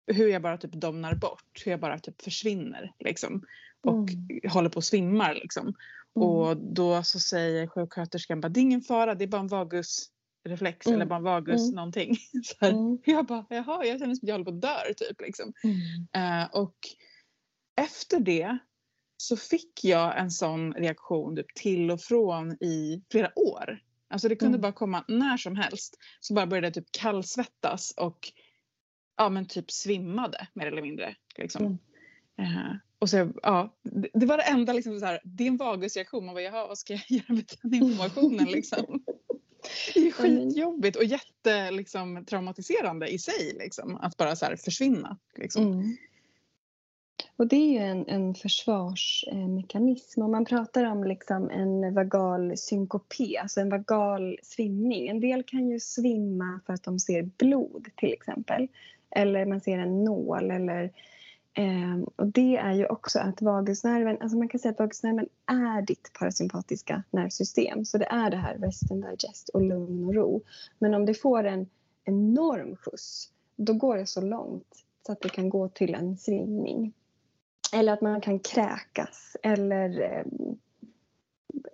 Speaker 2: hur jag bara typ domnar bort. Hur jag bara typ försvinner liksom. Och mm. håller på att svimmar liksom. Mm. Och då så säger sjuksköterskan bara det är ingen fara det är bara en vagusreflex mm. eller bara en vagus mm. någonting. *laughs* Så här, mm. Jag bara jaha jag känner som att jag håller på att dö typ liksom. Uh, och efter det så fick jag en sån reaktion typ, till och från i flera år. Alltså det kunde mm. bara komma när som helst. Så bara började jag typ kallsvettas och ja men typ svimmade mer eller mindre. Liksom. Mm. Uh, och så, ja, det, det, var det enda liksom så här, det är en vagusreaktion. Man bara jaha vad ska jag göra med den informationen liksom. Det är *laughs* skitjobbigt och jätte liksom, traumatiserande i sig liksom, att bara så här, försvinna. Liksom. Mm.
Speaker 3: Och det är ju en, en försvarsmekanism. Om man pratar om liksom en vagal synkope, alltså en vagal svimning. En del kan ju svimma för att de ser blod till exempel. Eller man ser en nål eller eh, och det är ju också att vagusnerven, alltså man kan säga att vagusnerven är ditt parasympatiska nervsystem. Så det är det här rest and digest och lugn och ro. Men om det får en enorm skjuts, då går det så långt så att det kan gå till en svimning. Eller att man kan kräkas eller eh,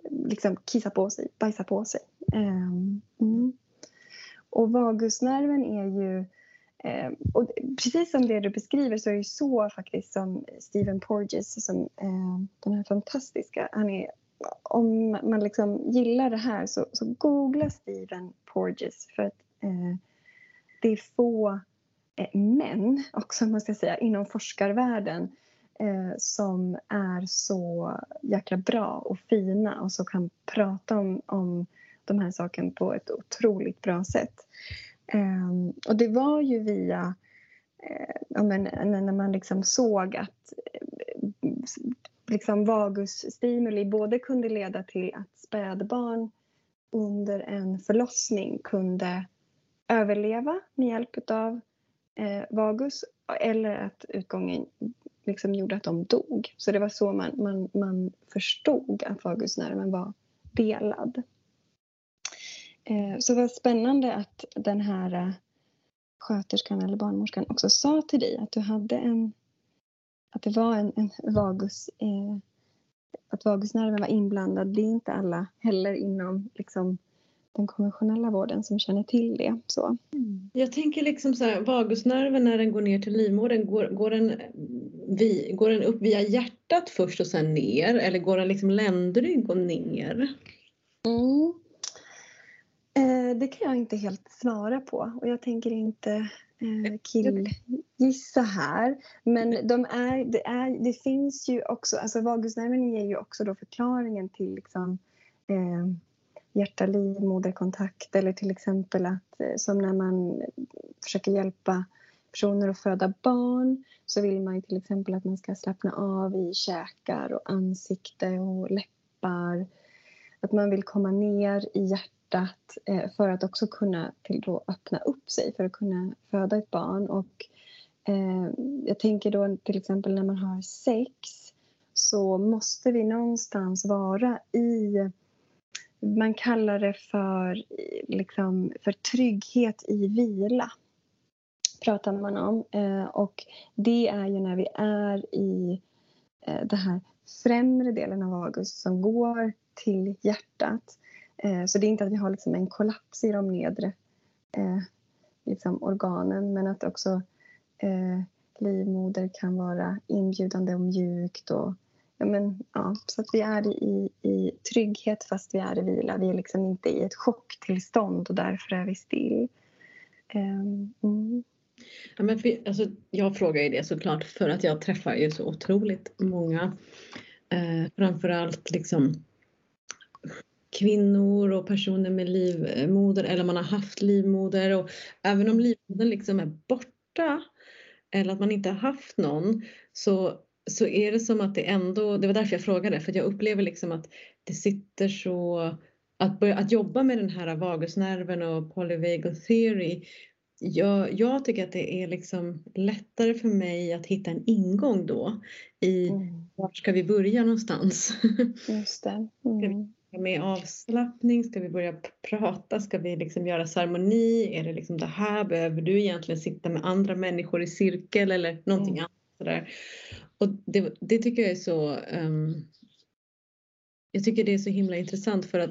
Speaker 3: liksom kissa på sig, bajsa på sig. Eh, mm. Och vagusnerven är ju eh, och precis som det du beskriver så är det så faktiskt som Stephen Porges, som, eh, den här fantastiska, han är, om man liksom gillar det här så, så googla Stephen Porges för att eh, det är få eh, män också, man ska säga, inom forskarvärlden eh, som är så jäkla bra och fina och som kan prata om, om de här sakerna på ett otroligt bra sätt. Eh, och det var ju via eh, ja, men, när man liksom såg att eh, liksom vagusstimuli både kunde leda till att spädbarn under en förlossning kunde överleva med hjälp av eh, vagus eller att utgången liksom gjorde att de dog. Så det var så man, man, man förstod att vagusnerven var delad. Eh, så det var spännande att den här eh, sköterskan eller barnmorskan också sa till dig att du hade en att det var en, en vagus eh, att vagusnerven var inblandad. Det är inte alla heller inom liksom, den konventionella vården som känner till det. Så.
Speaker 1: Mm. Jag tänker liksom så här, vagusnerven när den går ner till livmodern, går, går, den, vi, går den upp via hjärtat först och sen ner eller går den liksom ländrygg och ner?
Speaker 3: Mm. Eh, det kan jag inte helt svara på och jag tänker inte eh, killgissa här. Men de är, det, är, det finns ju också, alltså vagusnerven ger ju också då förklaringen till liksom, eh, hjärta-livmoderkontakt eller till exempel att eh, som när man försöker hjälpa personer att föda barn så vill man till exempel att man ska slappna av i käkar och ansikte och läppar. Att man vill komma ner i hjärtat eh, för att också kunna till då öppna upp sig för att kunna föda ett barn. Och, eh, jag tänker då till exempel när man har sex så måste vi någonstans vara i man kallar det för, liksom, för trygghet i vila. Pratar man om. Eh, och det är ju när vi är i eh, den här främre delen av vagus som går till hjärtat. Eh, så det är inte att vi har liksom en kollaps i de nedre eh, liksom organen men att också eh, livmoder kan vara inbjudande och mjukt och ja, men, ja, så att vi är i, i trygghet fast vi är i vila. Vi är liksom inte i ett chocktillstånd och därför är vi still. Ehm, mm.
Speaker 1: Ja, men för, alltså, jag frågar ju det såklart för att jag träffar ju så otroligt många. Eh, framförallt liksom kvinnor och personer med livmoder eller man har haft livmoder och även om livmodern liksom är borta eller att man inte har haft någon så, så är det som att det ändå, det var därför jag frågade för jag upplever liksom att det sitter så att, börja, att jobba med den här vagusnerven och polyvagal theory jag, jag, tycker att det är liksom lättare för mig att hitta en ingång då i mm. var ska vi börja någonstans?
Speaker 3: Just det. *laughs* Mm.
Speaker 1: Med avslappning, ska vi börja prata, ska vi liksom göra ceremoni, är det liksom det här, behöver du egentligen sitta med andra människor i cirkel eller någonting mm. annat sådär. Och det, det, tycker jag är så um, jag tycker det är så himla intressant för att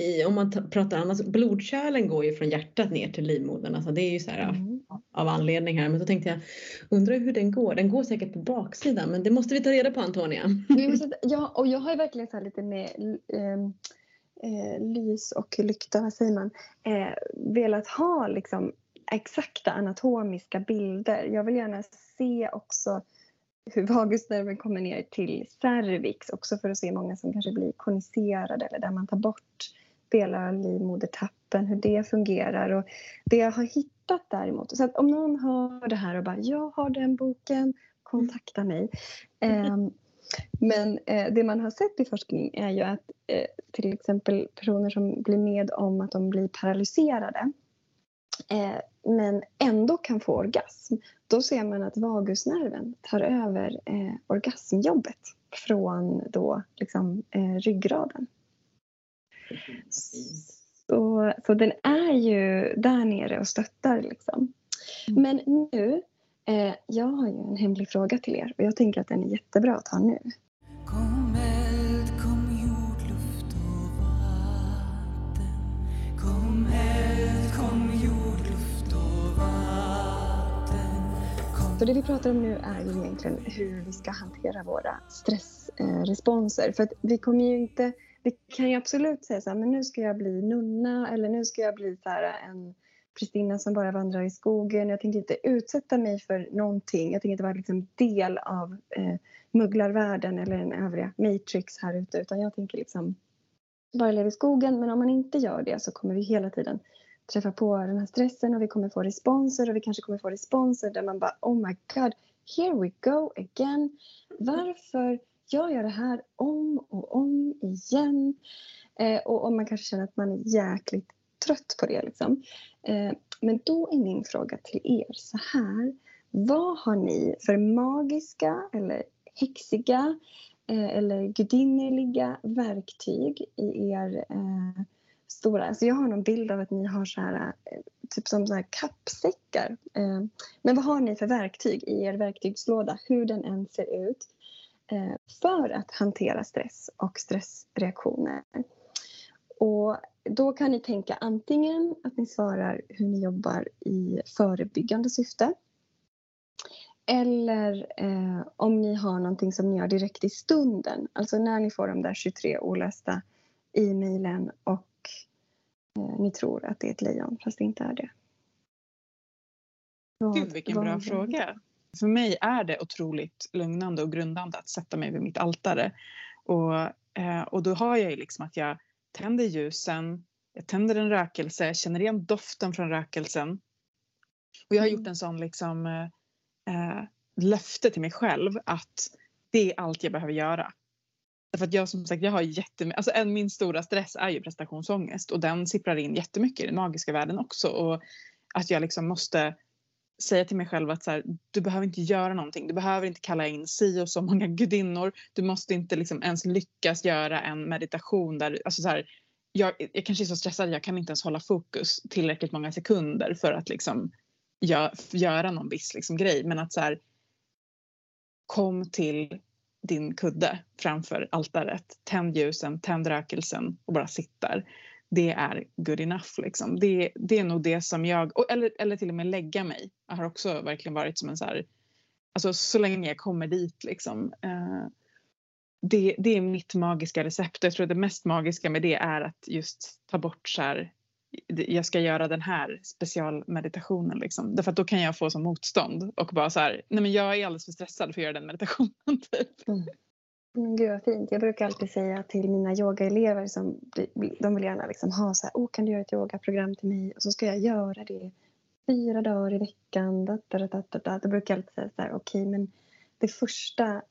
Speaker 1: i, om man pratar annars, blodkärlen går ju från hjärtat ner till livmodern. Alltså det är ju så här mm. av, av, anledning här. Men så tänkte jag, undrar hur den går? Den går säkert på baksidan men det måste vi ta reda på Antonia. *laughs*
Speaker 3: ja, och jag har verkligen så lite med eh, eh, lys och lykta, vad säger man, eh, velat ha liksom exakta anatomiska bilder. Jag vill gärna se också hur vagusnerven kommer ner till cervix också för att se många som kanske blir koniserade eller där man tar bort delar av livmodertappen, hur det fungerar. Och det jag har hittat däremot, så att om någon hör det här och bara “jag har den boken, kontakta mig”. Um, men eh, det man har sett i forskning är ju att eh, till exempel personer som blir med om att de blir paralyserade men ändå kan få orgasm, då ser man att vagusnerven tar över eh, orgasmjobbet från då liksom, eh, ryggraden. Så, så den är ju där nere och stöttar. Liksom. Mm. Men nu, eh, jag har ju en hemlig fråga till er och jag tänker att den är jättebra att ta nu. Så det vi pratar om nu är ju egentligen hur vi ska hantera våra stressresponser. För att vi kommer ju inte vi kan ju absolut säga så här, men nu ska jag bli nunna eller nu ska jag bli så här en Kristina som bara vandrar i skogen. Jag tänker inte utsätta mig för någonting. Jag tänker inte vara liksom del av eh, mugglarvärlden eller den övriga Matrix här ute utan jag tänker liksom bara leva i skogen. Men om man inte gör det så kommer vi hela tiden träffa på den här stressen och vi kommer få responser och vi kanske kommer få responser där man bara oh my god, here we go again. Varför gör jag det här om och om igen? Eh, och och, man kanske känner att man är jäkligt trött på det. Liksom. Eh, men då är min fråga till er så här. Vad har ni för magiska eller häxiga eh, eller gudinneliga verktyg i er eh, stora... Alltså jag har någon bild av att ni har så här, eh, typ som så här kappsäckar. Eh, men vad har ni för verktyg i er verktygslåda, hur den än ser ut? Eh, för att hantera stress och stressreaktioner. Och då kan ni tänka antingen att ni svarar hur ni jobbar i förebyggande syfte eller eh, om ni har någonting som ni gör direkt i stunden, alltså när ni får de där 23 olästa e-mailen och ni tror att det är ett lejon fast det inte är det.
Speaker 2: Gud vilken bra fråga för mig är det otroligt lugnande och grundande att sätta mig vid mitt altare. Och, eh, och då har jag ju liksom att jag tänder ljusen, jag tänder en rökelse, jag känner igen doften från rökelsen. Och jag har gjort mm. en sån liksom eh, eh, löfte till mig själv att det är allt jag behöver göra. Därför att jag som sagt, jag har jättemycket, alltså en, min stora stress är ju prestationsångest och den sipprar in jättemycket i den magiska världen också. Och att jag liksom måste säga till mig själv att så här, du behöver inte göra någonting. Du behöver inte kalla in si och så många gudinnor. Du måste inte liksom ens lyckas göra en meditation där, alltså så här, jag, jag kanske är så stressad, jag kan inte ens hålla fokus tillräckligt många sekunder för att liksom gör, göra någon viss liksom grej. Men att så här, kom till din kudde framför altaret, tänd ljusen, tänd rökelsen och bara sitt där det är good enough. Liksom. Det, det är nog det som jag, eller, eller till och med lägga mig, jag har också verkligen varit som en så här, alltså så länge jag kommer dit liksom. Eh, det, det är mitt magiska recept jag tror det mest magiska med det är att just ta bort så här, jag ska göra den här specialmeditationen liksom. Därför att då kan jag få som motstånd och bara så här, nej men jag är alldeles för stressad för att göra den meditationen *laughs* typ. Mm.
Speaker 3: Men gud vad fint. Jag brukar alltid säga till mina yogaelever som de vill gärna liksom ha så här, oh, kan du göra ett yogaprogram till mig? Och så ska jag göra det fyra dagar i veckan. Da, da, da, da, da. Då brukar jag alltid säga så här, okej okay, men det första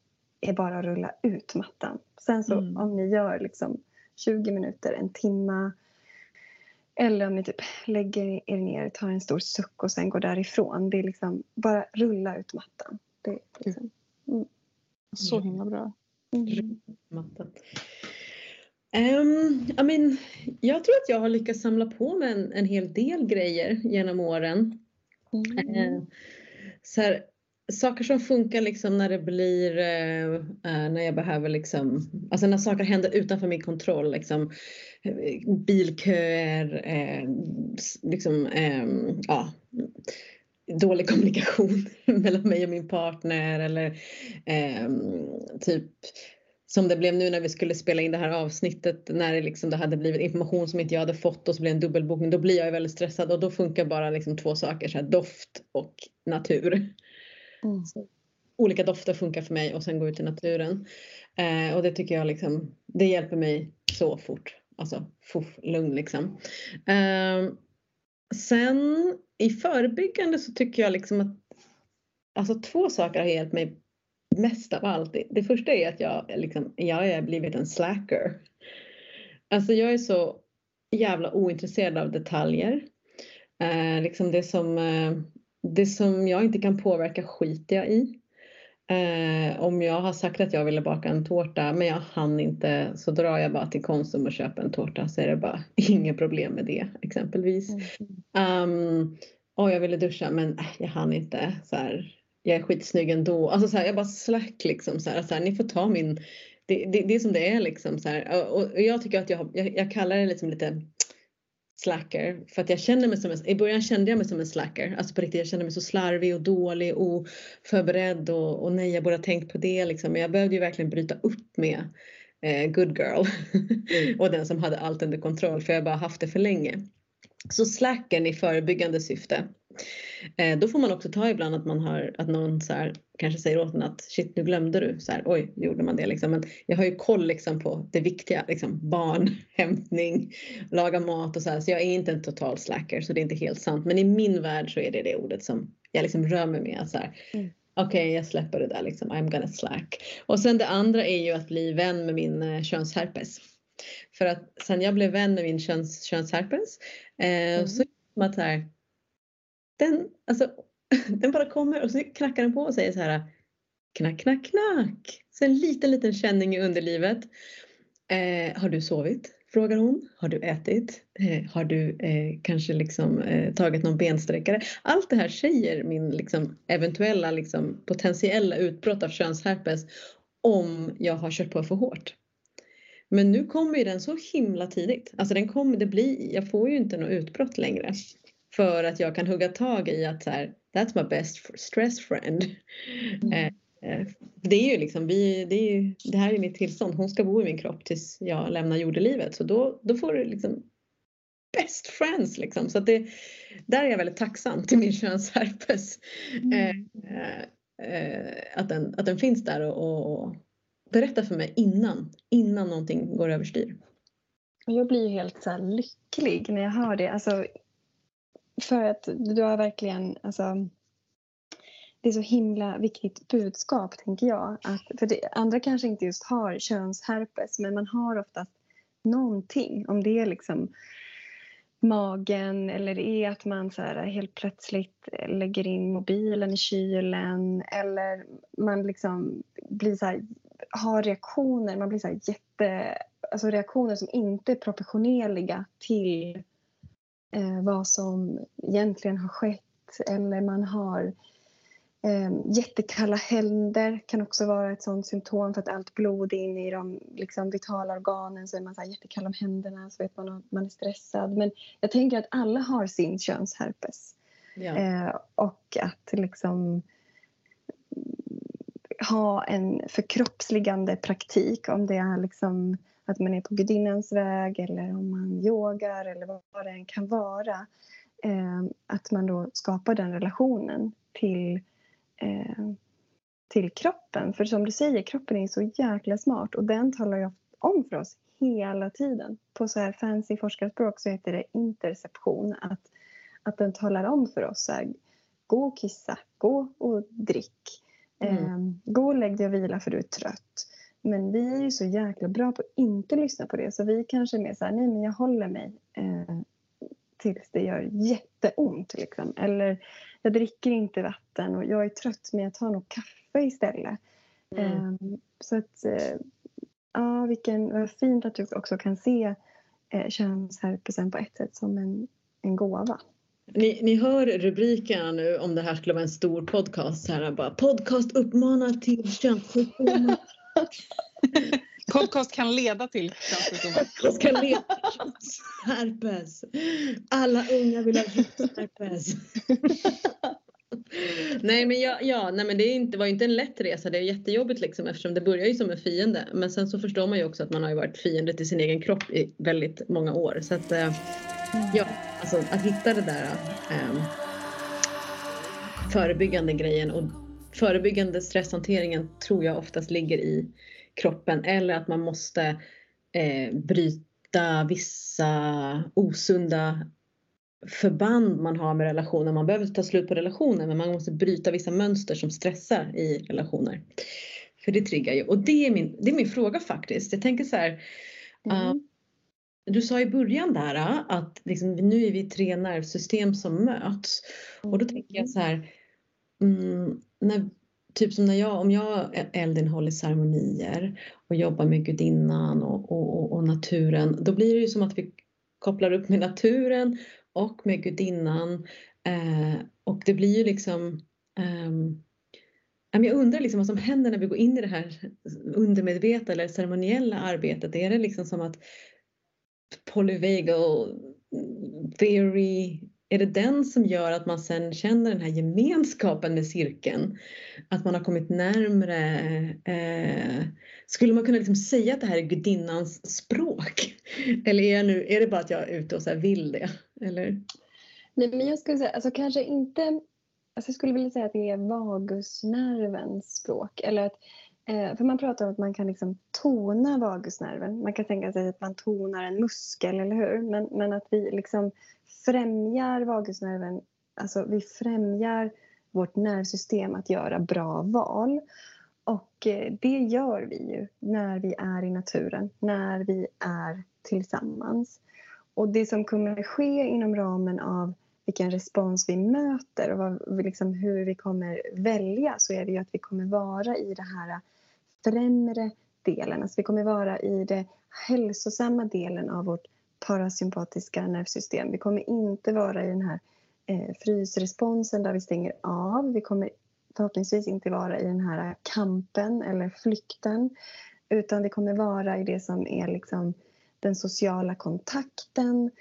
Speaker 3: är bara att rulla ut mattan. Sen så mm. om ni gör liksom 20 minuter, en timme eller om ni typ lägger er ner, tar en stor suck och sen går därifrån. Det är liksom bara rulla ut mattan. Det liksom,
Speaker 2: mm. Så himla bra.
Speaker 1: Mm. Um, I mean, jag tror att jag har lyckats samla på mig en, en hel del grejer genom åren. Mm. Uh, så här, saker som funkar liksom när det blir, eh, eh, när jag behöver liksom, alltså när saker händer utanför min kontroll. Liksom, eh, bilköer, eh, liksom, eh, ja dålig kommunikation *laughs* mellan mig och min partner eller eh, typ som det blev nu när vi skulle spela in det här avsnittet när det, liksom, det hade blivit information som inte jag hade fått och så blev det en dubbelbokning. Då blir jag väldigt stressad och då funkar bara liksom två saker, så här, doft och natur. Mm. olika dofter funkar för mig och sen gå ut i naturen. Eh, och det tycker jag liksom, det hjälper mig så fort. Alltså, fuff, lugn liksom. Eh, sen i förebyggande så tycker jag liksom att alltså två saker har hjälpt mig mest av allt. Det, det första är att jag, liksom, jag har blivit en slacker. Alltså jag är så jävla ointresserad av detaljer. Eh, liksom det, som, eh, det som jag inte kan påverka skiter jag i. Eh, om jag har sagt att jag ville baka en tårta men jag hann inte så drar jag bara till Konsum och köper en tårta så är det bara *laughs* inget problem med det exempelvis. Mm. Um, och jag ville duscha men äh, jag hann inte. Så här, jag är skitsnygg ändå. Alltså så här, jag bara slack liksom. Så här, så här, ni får ta min... Det, det, det är som det är liksom. Så. Och, och jag tycker att jag, jag, jag kallar det liksom lite slacker. För att jag känner mig som en, i början kände jag mig som en slacker. Alltså på riktigt, jag kände mig så slarvig och dålig och oförberedd och, och nej, jag borde ha tänkt på det liksom. Men jag behövde ju verkligen bryta upp med eh, good girl *laughs* mm. och den som hade allt under kontroll för jag bara haft det för länge. Så slacken i förebyggande syfte. Eh, då får man också ta ibland att man har att någon så här, kanske säger åt en att shit nu glömde du så här, oj nu gjorde man det liksom. Men jag har ju koll liksom på det viktiga liksom barn, *laughs* hämtning, laga mat och så här. Så jag är inte en total slacker så det är inte helt sant. Men i min värld så är det det ordet som jag liksom rör mig med. Så här, mm. Okej, okay, jag släpper det där liksom. I'm gonna slack. Och sen det andra är ju att bli vän med min eh, könsherpes. För att sen jag blev vän med min köns, könsherpes eh, mm. så att så här, den, alltså, *laughs* den bara kommer och så knackar den på och säger så här knack, knack, knack. Så en liten, liten känning i underlivet. Eh, har du sovit? Frågar hon. Har du ätit? Eh, har du eh, kanske liksom, eh, tagit någon bensträckare? Allt det här säger min liksom, eventuella liksom, potentiella utbrott av könsherpes om jag har kört på för hårt. Men nu kommer ju den så himla tidigt. Alltså den kommer, det blir, jag får ju inte något utbrott längre. För att jag kan hugga tag i att så här, that's my best stress friend. Mm. Eh, eh, det är ju liksom, vi, det, är ju, det här är mitt tillstånd. Hon ska bo i min kropp tills jag lämnar jordelivet. Så då, då får du liksom best friends liksom. Så att det, där är jag väldigt tacksam till min könsherpes. Mm. Eh, eh, att, den, att den finns där och, och Berätta för mig innan, innan någonting går överstyr.
Speaker 3: Jag blir ju helt så lycklig när jag hör det. Alltså, för att du har verkligen, alltså, det är så himla viktigt budskap tänker jag. Att, för det, andra kanske inte just har könsherpes men man har oftast någonting. Om det är liksom magen eller det är att man så här helt plötsligt lägger in mobilen i kylen eller man liksom blir så här, har reaktioner, man blir så jätte, alltså reaktioner som inte är proportionerliga till eh, vad som egentligen har skett eller man har eh, jättekalla händer kan också vara ett sånt symptom för att allt blod är inne i de liksom, vitala organen så är man så här jättekall om händerna så vet man att man är stressad. Men jag tänker att alla har sin könsherpes. Ja. Eh, och att liksom ha en förkroppsligande praktik om det är liksom att man är på gudinnans väg eller om man yogar eller vad det än kan vara. Eh, att man då skapar den relationen till, eh, till kroppen. För som du säger, kroppen är så jäkla smart och den talar ju om för oss hela tiden. På så här fancy forskarspråk så heter det interception. Att, att den talar om för oss så här, gå och kissa, gå och drick. Mm. Eh, gå och lägg dig och vila för du är trött. Men vi är ju så jäkla bra på att inte lyssna på det så vi kanske är mer så här, nej men jag håller mig eh, tills det gör jätteont. Liksom. Eller jag dricker inte vatten och jag är trött men jag tar nog kaffe istället. Mm. Eh, så att, eh, ja vilken, vad fint att du också kan se eh, könsherpesen på ett sätt som en, en gåva.
Speaker 1: Ni, ni hör rubrikerna nu om det här skulle vara en stor podcast. Så här, bara, podcast uppmanar till könssjukdomar. *laughs*
Speaker 2: podcast kan leda till könssjukdomar.
Speaker 1: Podcast kan leda till herpes. Alla unga vill ha herpes. *laughs* *laughs* nej men, ja, ja, nej men det är inte, var inte en lätt resa. Det är jättejobbigt liksom eftersom det börjar ju som en fiende. Men sen så förstår man ju också att man har ju varit fiende till sin egen kropp i väldigt många år. Så att, eh, ja, alltså att hitta det där eh, förebyggande grejen och förebyggande stresshanteringen tror jag oftast ligger i kroppen eller att man måste eh, bryta vissa osunda förband man har med relationer. Man behöver ta slut på relationer men man måste bryta vissa mönster som stressar i relationer. För det triggar ju och det är min, det är min fråga faktiskt. Jag tänker så här. Mm. Uh, du sa i början där att liksom, nu är vi tre nervsystem som möts och då tänker jag så här. Mm, när typ som när jag, om jag Eldin håller ceremonier och jobbar med gudinnan och, och, och, naturen, då blir det ju som att vi kopplar upp med naturen och med gudinnan eh, och det blir ju liksom eh, jag undrar liksom vad som händer när vi går in i det här undermedvetna eller ceremoniella arbetet. Är det liksom som att polyvagal theory är det den som gör att man sen känner den här gemenskapen med cirkeln? Att man har kommit närmre? Eh, skulle man kunna liksom säga att det här är gudinnans språk? *laughs* Eller är, nu, är det bara att jag är ute och så vill det? Eller?
Speaker 3: Nej, men jag skulle säga, alltså kanske inte... Alltså jag skulle vilja säga att det är vagusnervens språk. Eller att, eh, för man pratar om att man kan liksom tona vagusnerven. Man kan tänka sig att man tonar en muskel, eller hur? Men, men att vi liksom främjar vagusnerven, alltså vi främjar vårt nervsystem att göra bra val. Och eh, det gör vi ju när vi är i naturen, när vi är tillsammans. Och det som kommer ske inom ramen av vilken respons vi möter och vad, liksom hur vi kommer välja så är det ju att vi kommer vara i den här främre delen. Alltså vi kommer vara i den hälsosamma delen av vårt parasympatiska nervsystem. Vi kommer inte vara i den här eh, frysresponsen där vi stänger av. Vi kommer förhoppningsvis inte vara i den här kampen eller flykten utan vi kommer vara i det som är liksom den sociala kontakten.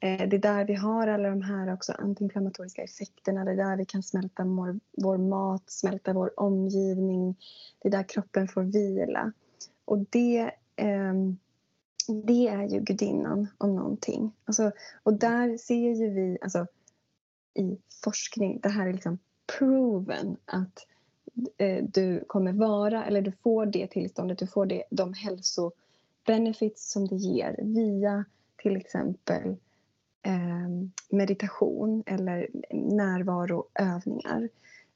Speaker 3: Eh, det är där vi har alla de här också antiinflammatoriska effekterna. Det är där vi kan smälta vår, vår mat, smälta vår omgivning. Det är där kroppen får vila. Och det eh, det är ju gudinnan om någonting. Alltså, och där ser ju vi alltså, i forskning, det här är liksom proven att eh, du kommer vara, eller du får det tillståndet, du får det, de benefits som det ger via till exempel ehm, meditation eller närvaroövningar.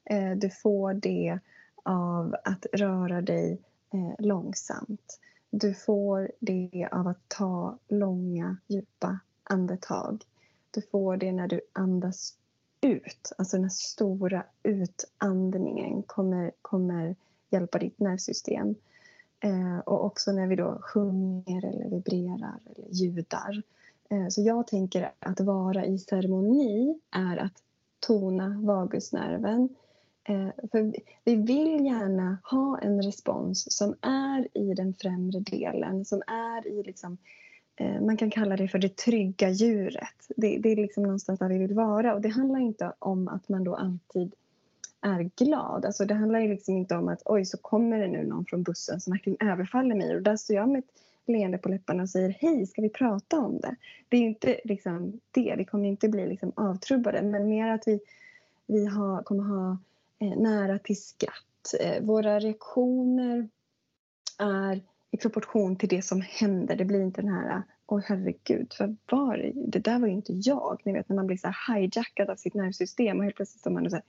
Speaker 3: Eh, du får det av att röra dig eh, långsamt. Du får det av att ta långa, djupa andetag. Du får det när du andas ut. Alltså den stora utandningen kommer, kommer hjälpa ditt nervsystem. Eh, och också när vi då sjunger eller vibrerar eller ljudar. Eh, så jag tänker att vara i ceremoni är att tona vagusnerven Eh, för vi vill gärna ha en respons som är i den främre delen, som är i liksom, eh, man kan kalla det för det trygga djuret. Det, det, är liksom någonstans där vi vill vara och det handlar inte om att man då alltid är glad. Alltså det handlar ju liksom inte om att oj så kommer det nu någon från bussen som verkligen överfaller mig och där står jag med ett leende på läpparna och säger hej, ska vi prata om det? Det är ju inte liksom det, vi kommer inte bli liksom avtrubbade men mer att vi, vi har, kommer ha eh, nära till skratt eh, våra reaktioner är i proportion till det som händer. Det blir inte den här åh herregud, vad var det? Det där var ju inte jag. Ni vet när man blir så här hijackad av sitt nervsystem och helt plötsligt står man och så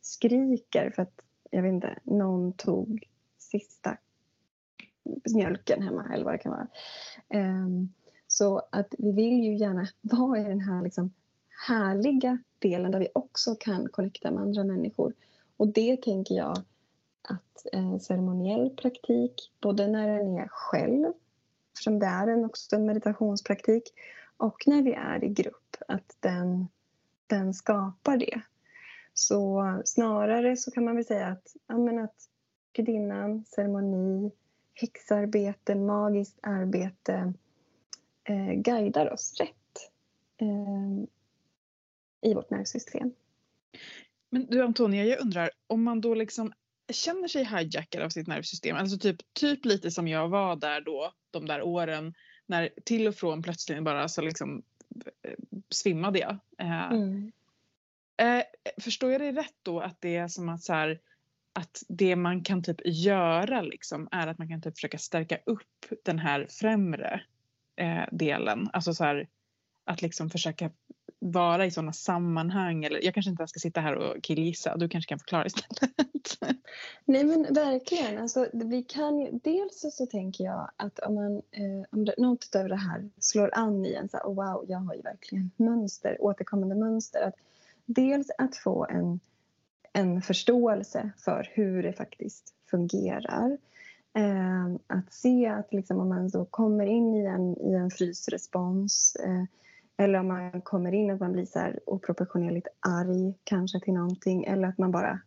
Speaker 3: skriker för att jag vet inte, någon tog sista mjölken hemma eller vad det kan vara. Um, så att vi vill ju gärna *laughs* vara i den här liksom härliga delen där vi också kan connecta med andra människor. Och det tänker jag att eh, ceremoniell praktik, både när den är själv, eftersom det är en också en meditationspraktik, och när vi är i grupp, att den, den skapar det. Så snarare så kan man väl säga att, ja, att gudinnan, ceremoni, häxarbete, magiskt arbete eh, guidar oss rätt eh, i vårt nervsystem.
Speaker 2: Men du Antonia, jag undrar om man då liksom känner sig hijackad av sitt nervsystem, alltså typ, typ lite som jag var där då, de där åren när till och från plötsligt bara så liksom eh, svimmade jag. Eh, mm eh, förstår jag dig rätt då att det är som att så här, att det man kan typ göra liksom är att man kan typ försöka stärka upp den här främre eh, delen. Alltså så här, att liksom försöka vara i sådana sammanhang. Eller, jag kanske inte ens ska sitta här och killgissa. Du kanske kan förklara istället.
Speaker 3: Nej men verkligen. Alltså, vi kan dels så tänker jag att om, man, eh, om det, något av det här slår an i en så här, oh, wow, jag har ju verkligen mönster, återkommande mönster. Att dels att få en, en förståelse för hur det faktiskt fungerar. Eh, att se att liksom, om man så kommer in i en, i en frysrespons eh, eller om man kommer in att man blir så här oproportionerligt arg kanske till någonting eller att man bara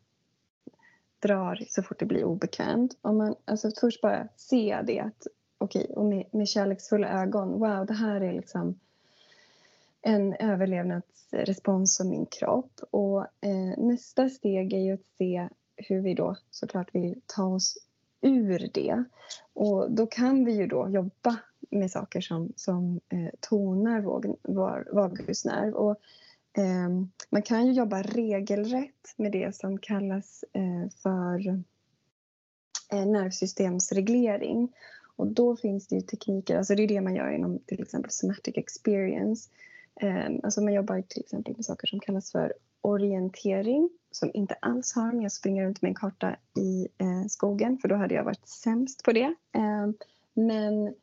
Speaker 3: drar så fort det blir obekvämt. Om man, alltså först bara se det att okej, okay, och med, med kärleksfulla ögon, wow det här är liksom en överlevnadsrespons som min kropp. Och eh, nästa steg är ju att se hur vi då såklart vill ta oss ur det. Och då kan vi ju då jobba med saker som, som eh, tonar våg, var, vagusnerv. Och, eh, man kan ju jobba regelrätt med det som kallas eh, för eh, nervsystemsreglering. Och då finns det ju tekniker, alltså det är det man gör inom till exempel somatic experience. Ehm, alltså man jobbar till exempel med saker som kallas för orientering som inte alls har med att springa runt med en karta i eh, skogen för då hade jag varit sämst på det. Ehm, men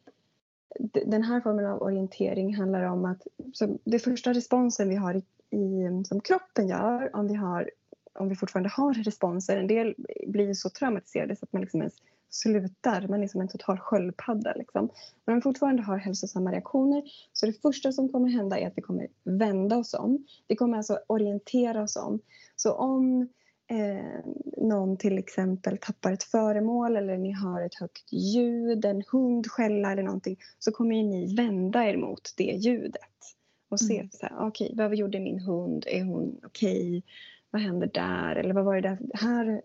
Speaker 3: den här formen av orientering handlar om att det första responsen vi har i, i, som kroppen gör om vi, har, om vi fortfarande har responser, en del blir så traumatiserade så att man liksom ens slutar, man är som en total sköldpadda. Liksom. Men om vi fortfarande har hälsosamma reaktioner så det första som kommer hända är att vi kommer vända oss om. Vi kommer alltså orientera oss om. Så om eh, någon till exempel tappar ett föremål eller ni hör ett högt ljud, en hund skälla eller någonting så kommer ju ni vända er mot det ljudet och se mm. så här, okej, okay, vad gjorde min hund? Är hon okej? Okay? Vad händer där? Eller vad var det där? Här,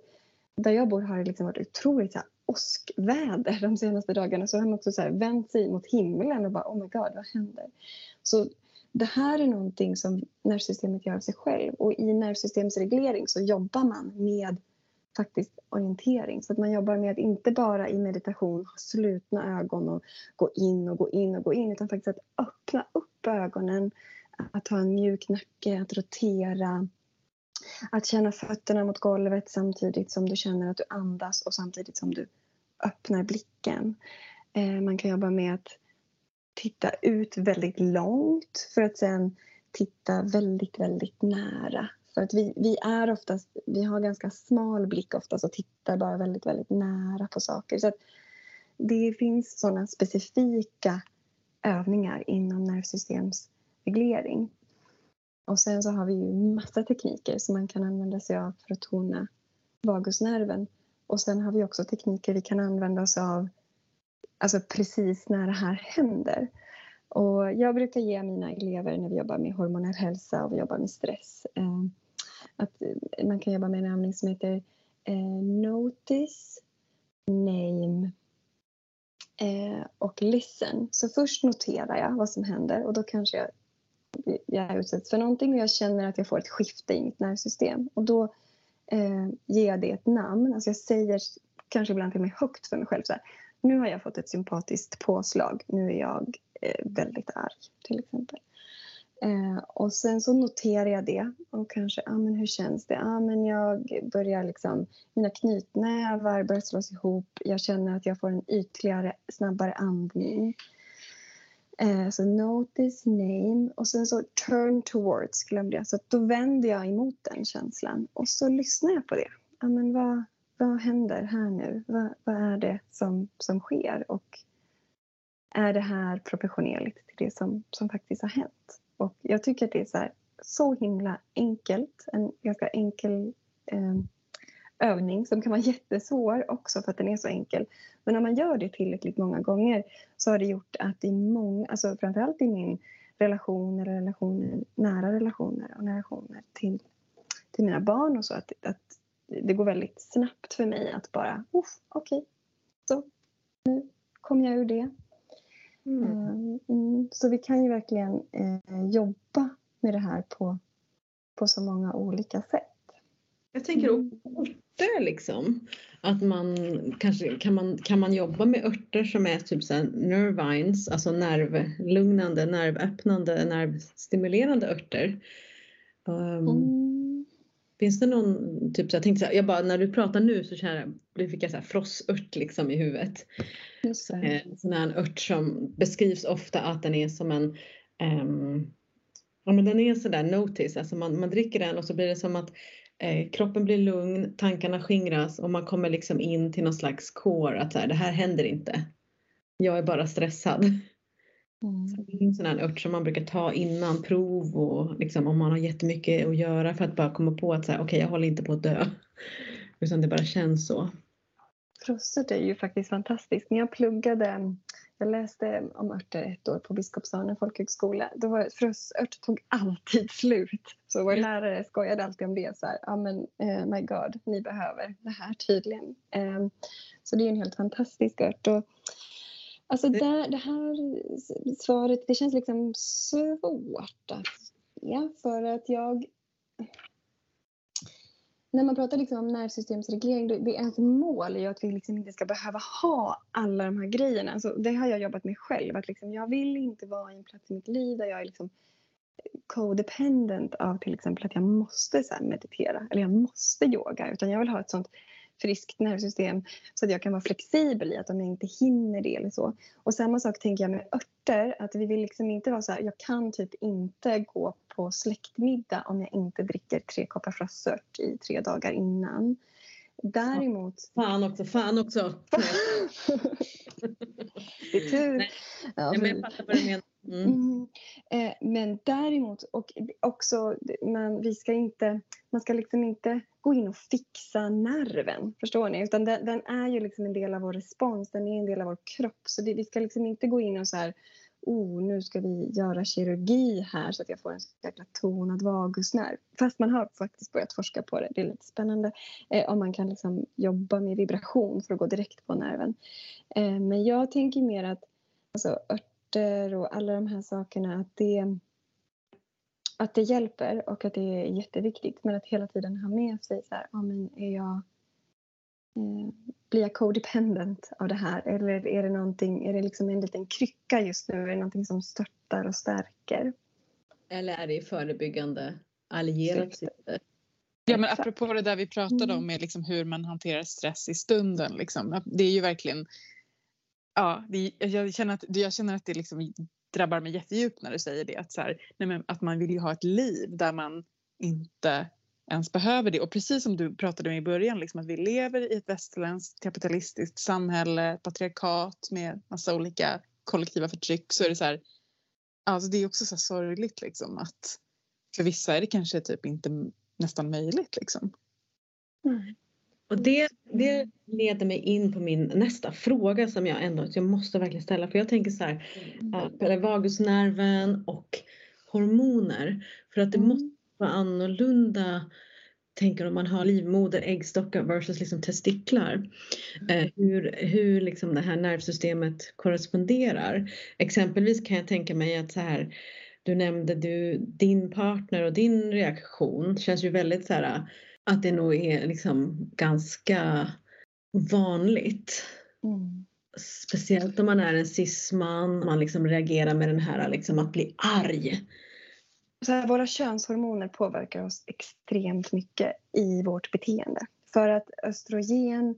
Speaker 3: där jag bor har det liksom varit otroligt så här, åskväder de senaste dagarna så har man också så här vänt sig mot himlen och bara oh my god, vad händer? Så det här är någonting som nervsystemet gör av sig själv och i nervsystemsreglering så jobbar man med faktiskt orientering. Så att man jobbar med att inte bara i meditation ha slutna ögon och gå in och gå in och gå in utan faktiskt att öppna upp ögonen, att ha en mjuk nacke, att rotera, att känna fötterna mot golvet samtidigt som du känner att du andas och samtidigt som du öppnar blicken. Eh, man kan jobba med att titta ut väldigt långt för att sen titta väldigt, väldigt nära. För att vi, vi är oftast, vi har ganska smal blick oftast och tittar bara väldigt, väldigt nära på saker. Så att det finns sådana specifika övningar inom nervsystemsreglering. Och sen så har vi ju massa tekniker som man kan använda sig av för att tona vagusnerven. Och sen har vi också tekniker vi kan använda oss av alltså precis när det här händer. Och jag brukar ge mina elever när vi jobbar med hormonell hälsa och vi jobbar med stress eh, att eh, man kan jobba med en övning som heter eh, Notice, Name eh, och Listen. Så först noterar jag vad som händer och då kanske jag jag utsätts för någonting och jag känner att jag får ett skifte i mitt nervsystem. Och då eh, ger jag det ett namn. Alltså jag säger kanske ibland till mig högt för mig själv så här, nu har jag fått ett sympatiskt påslag, nu är jag eh, väldigt arg till exempel. Eh, och sen så noterar jag det och kanske, ah, men hur känns det? Ah, men jag börjar liksom, mina knytnävar börjar slås ihop. Jag känner att jag får en ytligare, snabbare andning. Eh, så notice, name och sen så turn towards glömde jag. Så då vänder jag emot den känslan och så lyssnar jag på det. Ja, men vad, vad händer här nu? Vad, vad är det som, som sker? Och är det här proportionerligt till det som, som faktiskt har hänt? Och jag tycker att det är så, här, så himla enkelt. En ganska enkel eh, övning som kan vara jättesvår också för att den är så enkel. Men när man gör det tillräckligt många gånger så har det gjort att i många, alltså framförallt i min relation eller relationer, nära relationer och relationer till, till mina barn och så att, att det går väldigt snabbt för mig att bara, okej, okay, så nu kom jag ur det. Mm. Ehm, mm. Så vi kan ju verkligen eh, jobba med det här på, på så många olika sätt.
Speaker 1: Jag tänker mm. örter liksom. Att man kanske kan man, kan man jobba med örter som är typ så nervines, alltså nervlugnande, nervöppnande, nervstimulerande örter. Um, mm. Finns det någon, typ så jag tänkte så här, jag bara när du pratar nu så känner jag, fick jag så här frossört liksom i huvudet. Just det. Eh, sån här ört som beskrivs ofta att den är som en um, Ja men den är sådär notice, alltså man, man dricker den och så blir det som att eh, kroppen blir lugn, tankarna skingras och man kommer liksom in till någon slags core att så här, det här händer inte. Jag är bara stressad. Mm. Så det är en sån här ört som man brukar ta innan prov och liksom om man har jättemycket att göra för att bara komma på att okej okay, jag håller inte på att dö. Utan det bara känns så.
Speaker 3: Frosset är ju faktiskt fantastiskt. När jag pluggade jag läste om örter ett år på Biskopsdalen folkhögskola. Då var frösört tog alltid slut. Så vår lärare skojade alltid om det. Så här, ja men uh, my God, ni behöver det här tydligen. Um, så det är en helt fantastisk ört. Och, alltså där, det här svaret, det känns liksom svårt att ge för att jag när man pratar liksom om nervsystemsreglering, det, det, ett mål är ju att vi liksom inte ska behöva ha alla de här grejerna. Alltså, det har jag jobbat med själv. Att liksom, jag vill inte vara i en plats i mitt liv där jag är liksom codependent av till exempel att jag måste så meditera eller jag måste yoga. Utan jag vill ha ett sånt friskt nervsystem så att jag kan vara flexibel i att om jag inte hinner det eller så. Och samma sak tänker jag med örter, att vi vill liksom inte vara så här, jag kan typ inte gå på släktmiddag om jag inte dricker tre koppar frösört i tre dagar innan. Däremot...
Speaker 1: Fan också, fan också! *laughs*
Speaker 3: det är tur. Nej,
Speaker 1: ja, men jag fattar vad du menar. Mm.
Speaker 3: Mm. Eh, men däremot, och också, man, vi ska inte, man ska liksom inte gå in och fixa nerven, förstår ni? Utan den, den, är ju liksom en del av vår respons, den är en del av vår kropp. Så det, vi ska liksom inte gå in och så här, oh, nu ska vi göra kirurgi här så att jag får en så jäkla tonad vagusnerv. Fast man har faktiskt börjat forska på det, det är lite spännande. Eh, om man kan liksom jobba med vibration för att gå direkt på nerven. Eh, men jag tänker mer att alltså, örter och alla de här sakerna, att det, att det hjälper och att det är jätteviktigt. Men att hela tiden ha med sig så här, ja men är jag eh, blir jag codependent av det här eller är det någonting, är det liksom en liten krycka just nu? Är det någonting som stöttar och stärker?
Speaker 1: Eller är det i förebyggande allierat syfte?
Speaker 2: Ja men apropå det där vi pratade mm. om med liksom hur man hanterar stress i stunden. Liksom. Det är ju verkligen ja, det, jag, känner att, jag känner att det liksom drabbar mig jättedjupt när du säger det. Att, så här, nej, att man vill ju ha ett liv där man inte ens behöver det. Och precis som du pratade med i början, liksom att vi lever i ett västerländskt kapitalistiskt samhälle, patriarkat med massa olika kollektiva förtryck så är det så här, alltså det är också så sorgligt liksom att för vissa är det kanske typ inte nästan möjligt liksom.
Speaker 1: Mm. Och det, det leder mig in på min nästa fråga som jag ändå jag måste verkligen ställa. För jag tänker så här, mm. vagusnerven och hormoner. För att det mm. måste vara annorlunda tänker om man har livmoder, äggstockar versus liksom testiklar. Eh, hur hur liksom det här nervsystemet korresponderar. Exempelvis kan jag tänka mig att så här, du nämnde du, din partner och din reaktion känns ju väldigt så här att det nog är liksom ganska vanligt.
Speaker 3: Mm.
Speaker 1: Speciellt om man är en cisman, man liksom reagerar med den här liksom att bli arg.
Speaker 3: Så här, våra könshormoner påverkar oss extremt mycket i vårt beteende. För att östrogen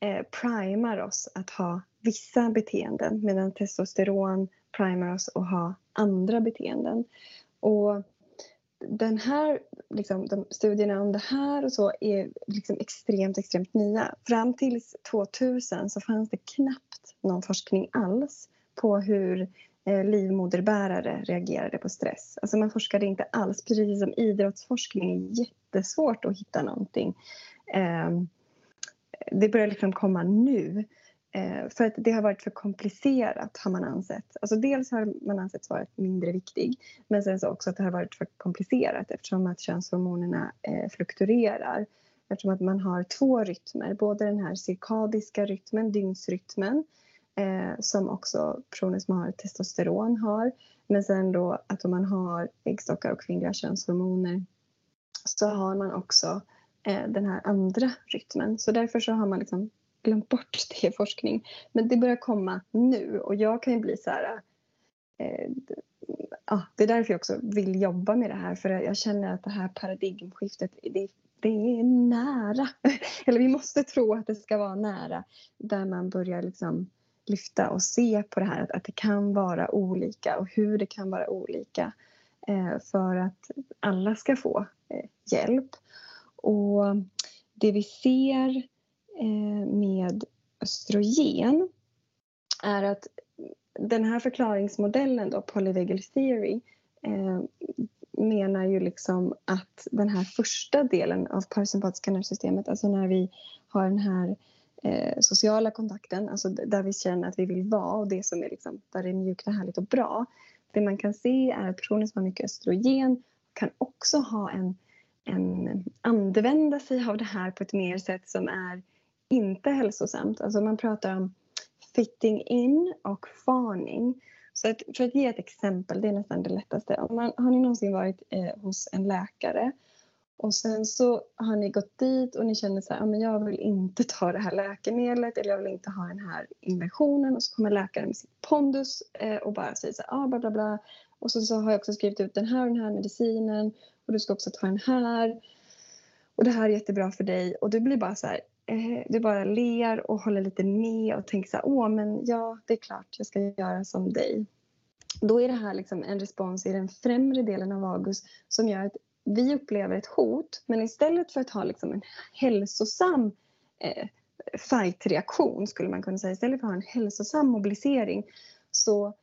Speaker 3: eh, primar oss att ha vissa beteenden medan testosteron primar oss att ha andra beteenden. Och den här, liksom, de studierna om det här och så är liksom extremt, extremt nya. Fram till 2000 så fanns det knappt någon forskning alls på hur eh, livmoderbärare reagerade på stress. Alltså man forskade inte alls, precis som idrottsforskning är jättesvårt att hitta någonting. Eh, det börjar liksom komma nu. Eh, för att det har varit för komplicerat har man ansett. Alltså dels har man ansett vara mindre viktig men sen så också att det har varit för komplicerat eftersom att könshormonerna eh, fluktuerar. Eftersom att man har två rytmer, både den här cirkadiska rytmen, dygnsrytmen eh, som också personer som har testosteron har. Men sen då att om man har äggstockar och kvinnliga könshormoner så har man också eh, den här andra rytmen. Så därför så har man liksom glömt bort *laughs* det i forskning. Men det börjar komma nu och jag kan ju bli så här... Eh, ja, det är därför jag också vill jobba med det här för jag känner att det här paradigmskiftet det, det är nära. *laughs* Eller vi måste tro att det ska vara nära där man börjar liksom lyfta och se på det här att, att det kan vara olika och hur det kan vara olika eh, för att alla ska få eh, hjälp. Och det vi ser Eh, med östrogen är att den här förklaringsmodellen då, polyvagal theory, eh, menar ju liksom att den här första delen av parasympatiska nervsystemet, alltså när vi har den här eh, sociala kontakten, alltså där vi känner att vi vill vara och det som är liksom, där det är mjukt och härligt och bra. Det man kan se är att personer som har mycket östrogen kan också ha en, en använda sig av det här på ett mer sätt som är inte hälsosamt. Alltså man pratar om fitting in och farning. Så att, för att ge ett exempel, det är nästan det lättaste. Om man, har ni någonsin varit eh, hos en läkare och sen så har ni gått dit och ni känner så här, ah, men jag vill inte ta det här läkemedlet eller jag vill inte ha den här injektionen och så kommer läkaren med sitt pondus eh, och bara säger så här, ah, bla bla bla. Och så, så har jag också skrivit ut den här och den här medicinen och du ska också ta den här. Och det här är jättebra för dig och du blir bara så här, Eh, du bara ler och håller lite med och tänker så här, åh men ja, det är klart jag ska göra som dig. Då är det här liksom en respons i den främre delen av vagus som gör att vi upplever ett hot men istället för att ha liksom en hälsosam eh, fightreaktion skulle man kunna säga, istället för att ha en hälsosam mobilisering så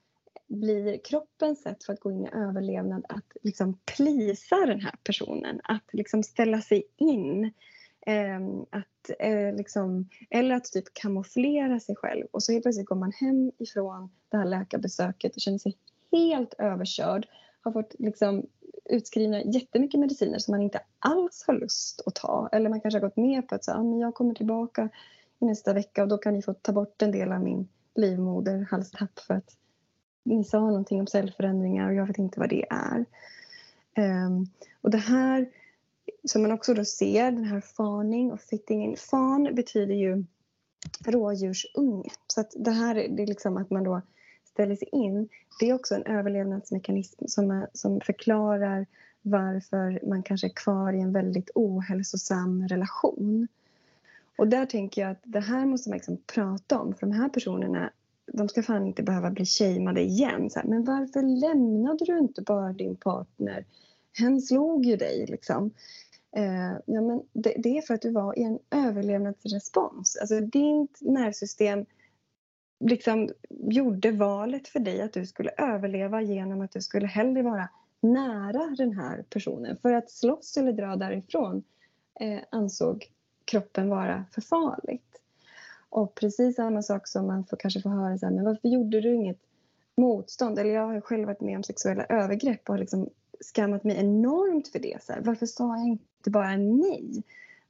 Speaker 3: blir kroppens sätt för att gå in i överlevnad att liksom plisa den här personen, att liksom ställa sig in Eh, Ehm, att, eh, liksom, eller att typ kamouflera sig själv och så helt plötsligt går man hem ifrån det här läkarbesöket och känner sig helt överkörd. Har fått liksom, utskrivna jättemycket mediciner som man inte alls har lust att ta. Eller man kanske har gått med på att så, ah, men jag kommer tillbaka i nästa vecka och då kan ni få ta bort en del av min livmoderhalstapp för att ni sa någonting om cellförändringar och jag vet inte vad det är. Um, och det här som man också då ser, den här faning och fitting in. Fan betyder ju rådjursunge. Så att det här det är liksom att man då ställer sig in. Det är också en överlevnadsmekanism som, som förklarar varför man kanske är kvar i en väldigt ohälsosam relation. Och där tänker jag att det här måste man liksom prata om för de här personerna de ska fan inte behöva bli shameade igen. Så här, men varför lämnade du inte bara din partner? Hen slog ju dig liksom. Eh, ja, men det, det, är för att du var i en överlevnadsrespons. Alltså ditt nervsystem liksom gjorde valet för dig att du skulle överleva genom att du skulle hellre vara nära den här personen. För att slåss eller dra därifrån eh, ansåg kroppen vara för farligt. Och precis samma sak som man får, kanske får höra så här, men varför gjorde du inget motstånd? Eller jag har själv varit med om sexuella övergrepp och liksom skammat mig enormt för det. Så här, varför sa jag inte bara nej?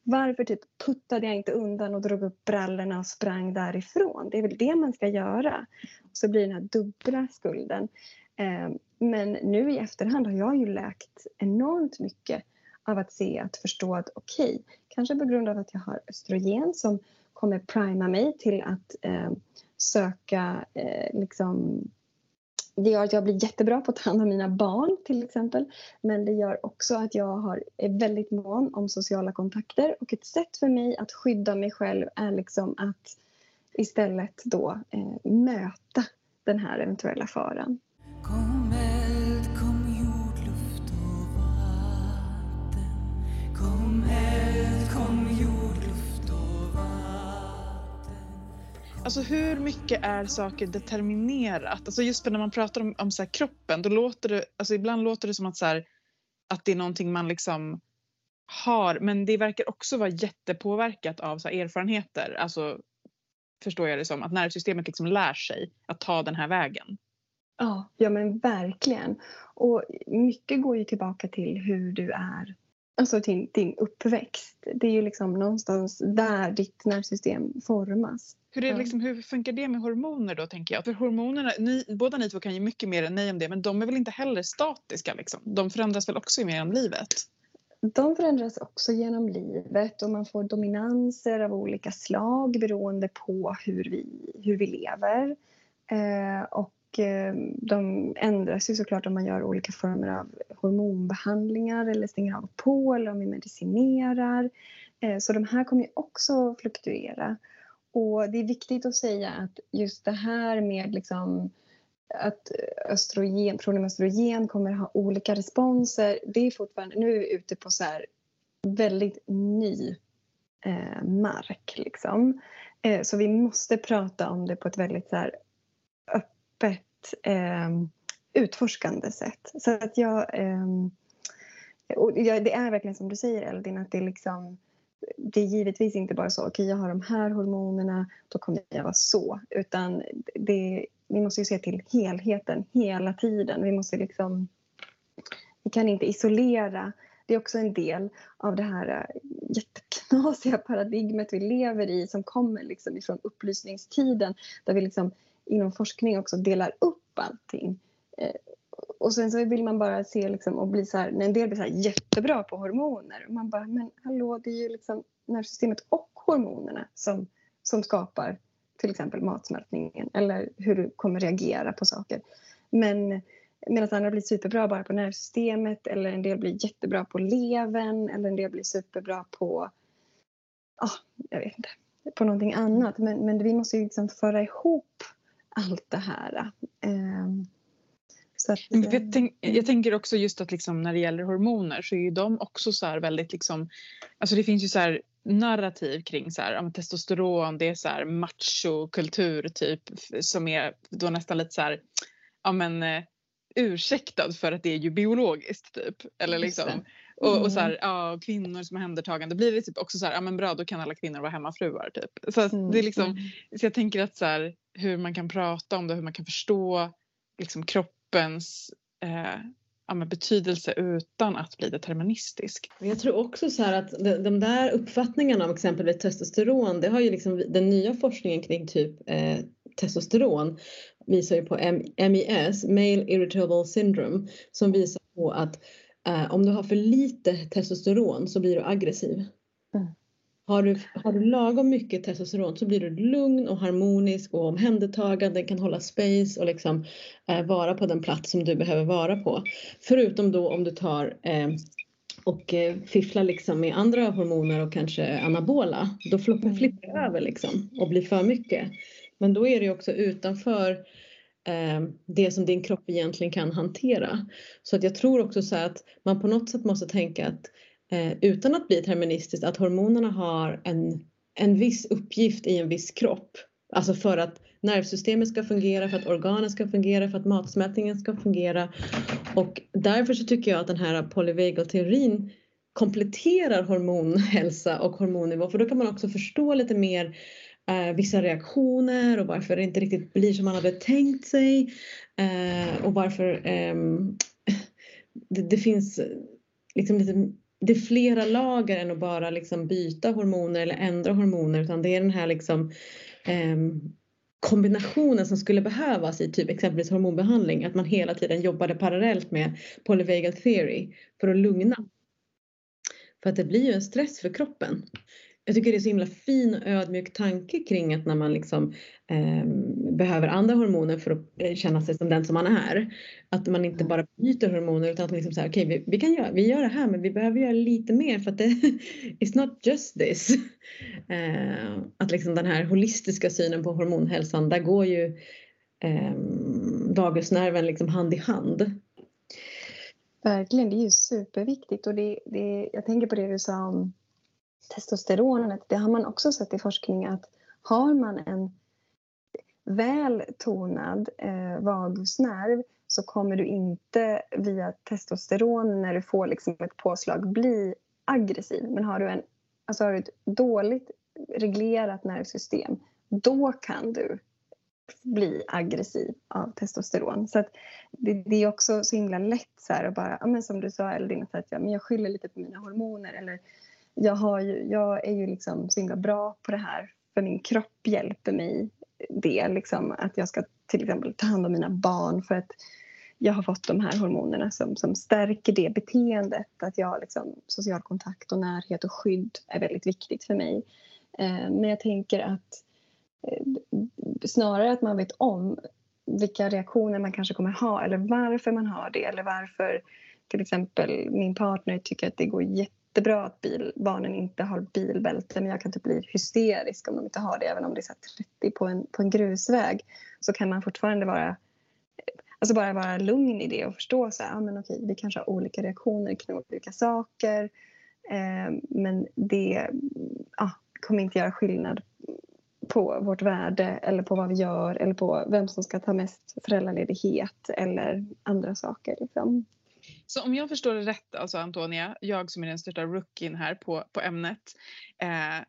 Speaker 3: Varför typ puttade jag inte undan och drog upp brallorna och sprang därifrån? Det är väl det man ska göra. Så blir den här dubbla skulden. Eh, men nu i efterhand har jag ju läkt enormt mycket av att se, att förstå att okej, okay, kanske på grund av att jag har östrogen som kommer prima mig till att eh, söka eh, liksom det gör att jag blir jättebra på att ta hand om mina barn till exempel. Men det gör också att jag har, är väldigt mån om sociala kontakter. Och ett sätt för mig att skydda mig själv är liksom att istället då eh, möta den här eventuella faran.
Speaker 2: Alltså hur mycket är saker determinerat? Alltså just när man pratar om, om så kroppen, då låter det, alltså ibland låter det som att, så här, att det är någonting man liksom har, men det verkar också vara jättepåverkat av så erfarenheter. Alltså förstår jag det som, att nervsystemet liksom lär sig att ta den här vägen.
Speaker 3: Ja, ja men verkligen. Och mycket går ju tillbaka till hur du är, alltså till din uppväxt. Det är ju liksom någonstans där ditt nervsystem formas.
Speaker 2: Hur, är liksom, hur funkar det med hormoner då tänker jag? För hormonerna, ni, båda ni två kan ju mycket mer än mig om det men de är väl inte heller statiska liksom? De förändras väl också än livet?
Speaker 3: de förändras också genom livet och man får dominanser av olika slag beroende på hur vi, hur vi lever. Eh, och Eh, de ändras ju såklart om man gör olika former av hormonbehandlingar eller stänger av på eller om vi medicinerar. Eh, så de här kommer ju också fluktuera. Och det är viktigt att säga att just det här med liksom att östrogen, problem med östrogen kommer ha olika responser. Det är fortfarande, nu är vi ute på så här väldigt ny eh, mark. Liksom. Eh, så vi måste prata om det på ett väldigt så här, eh, utforskande sätt. Så att jag, eh, och det är verkligen som du säger Eldin, att det är liksom det är givetvis inte bara så, okej okay, jag har de här hormonerna, då kommer jag vara så. Utan det, vi måste ju se till helheten hela tiden. Vi måste liksom... Vi kan inte isolera. Det är också en del av det här eh, jätteknasiga paradigmet vi lever i som kommer liksom ifrån upplysningstiden där vi liksom inom forskning också delar upp allting. Eh, och sen så vill man bara se liksom och bli så här, när en del blir så här jättebra på hormoner. Och man bara, men hallå, det är ju liksom nervsystemet och hormonerna som, som skapar till exempel matsmältningen eller hur du kommer reagera på saker. Men medan andra blir superbra bara på nervsystemet eller en del blir jättebra på levern eller en del blir superbra på, ah, jag vet inte, på någonting annat. Men, men vi måste ju liksom föra ihop allt det här. Um,
Speaker 2: att, jag, eh, tänk, jag, tänker också just att liksom när det gäller hormoner så är ju de också så väldigt liksom, alltså det finns ju så narrativ kring så här, ja, testosteron, det är så här machokultur typ som är då nästan lite så här, ja men eh, ursäktad för att det är ju biologiskt typ. Eller liksom. Mm. Och, och så här, mm. ja, kvinnor som omhändertagande blir det typ också så här, ja men bra då kan alla kvinnor vara hemmafruar typ. Så, mm. det är liksom, mm. så jag tänker att så här, hur man kan prata om det, hur man kan förstå liksom kroppens eh, ja, betydelse utan att bli deterministisk.
Speaker 1: Jag tror också så att de, de där uppfattningarna om exempelvis testosteron, det har ju liksom den nya forskningen kring typ eh, testosteron visar ju på MIS, Male Irritable Syndrome, som visar på att om du har för lite testosteron så blir du aggressiv. Mm. Har du, har du lagom mycket testosteron så blir du lugn och harmonisk och omhändertagande, kan hålla space och liksom eh, vara på den plats som du behöver vara på. Förutom då om du tar eh, och eh, fifflar liksom med andra hormoner och kanske anabola, då flippar mm. det över liksom och blir för mycket. Men då är det också utanför eh, Ehm, det som din kropp egentligen kan hantera. Så att jag tror också så att man på något sätt måste tänka att eh, utan att bli terministisk, att hormonerna har en, en viss uppgift i en viss kropp. Alltså för att nervsystemet ska fungera, för att organen ska fungera, för att matsmältningen ska fungera. Och därför så tycker jag att den här polyvagal-teorin kompletterar hormonhälsa och hormonnivå för då kan man också förstå lite mer eh, vissa reaktioner och varför det inte riktigt blir som man hade tänkt sig eh, och varför eh, *laughs* det, det, finns liksom lite det är flera lager än att bara liksom byta hormoner eller ändra hormoner utan det är den här liksom, eh, kombinationen som skulle behövas i typ exempelvis hormonbehandling. Att man hela tiden jobbade parallellt med polyvagal theory för att lugna. För att det blir ju en stress för kroppen. Jag tycker det är så himla fin och ödmjuk tanke kring att när man liksom eh, behöver andra hormoner för att eh, känna sig som den som man är. Att man inte bara byter hormoner utan att man liksom säger okej okay, vi, vi, kan göra, vi gör det här men vi behöver göra lite mer för att det *laughs* is not just this. *laughs* Eh, att liksom den här holistiska synen på hormonhälsan där går ju eh, vagusnerven liksom hand i hand.
Speaker 3: Verkligen, det är ju superviktigt och det, det, jag tänker på det du sa om testosteronet. Det har man också sett i forskning att har man en väl tonad eh, vagusnerv så kommer du inte via testosteron när du får liksom ett påslag bli aggressiv. Men har du, en, alltså har du ett dåligt reglerat nervsystem då kan du bli aggressiv av testosteron. Så det, det, är också så himla lätt så här att bara, ja, men som du sa Eldin, att jag, men jag skyller lite på mina hormoner eller jag, har ju, jag är ju liksom så himla bra på det här för min kropp hjälper mig det. Liksom, att jag ska till exempel ta hand om mina barn för att jag har fått de här hormonerna som, som stärker det beteendet. Att jag liksom, social kontakt och närhet och skydd är väldigt viktigt för mig. Eh, men jag tänker att eh, snarare att man vet om vilka reaktioner man kanske kommer ha eller varför man har det eller varför till exempel min partner tycker att det går jätte jättebra att bil, barnen inte har bilbälte men jag kan typ bli hysterisk om de inte har det. Även om det är 30 på en, på en grusväg så kan man fortfarande vara Alltså bara vara lugn i det och förstå så här, ah, men okej, vi kanske har olika reaktioner kring olika saker. Eh, men det ah, kommer inte göra skillnad på vårt värde eller på vad vi gör eller på vem som ska ta mest föräldraledighet eller andra saker. Liksom.
Speaker 2: Så om jag förstår det rätt, alltså Antonia, jag som är den största rookien här på, på ämnet. Eh,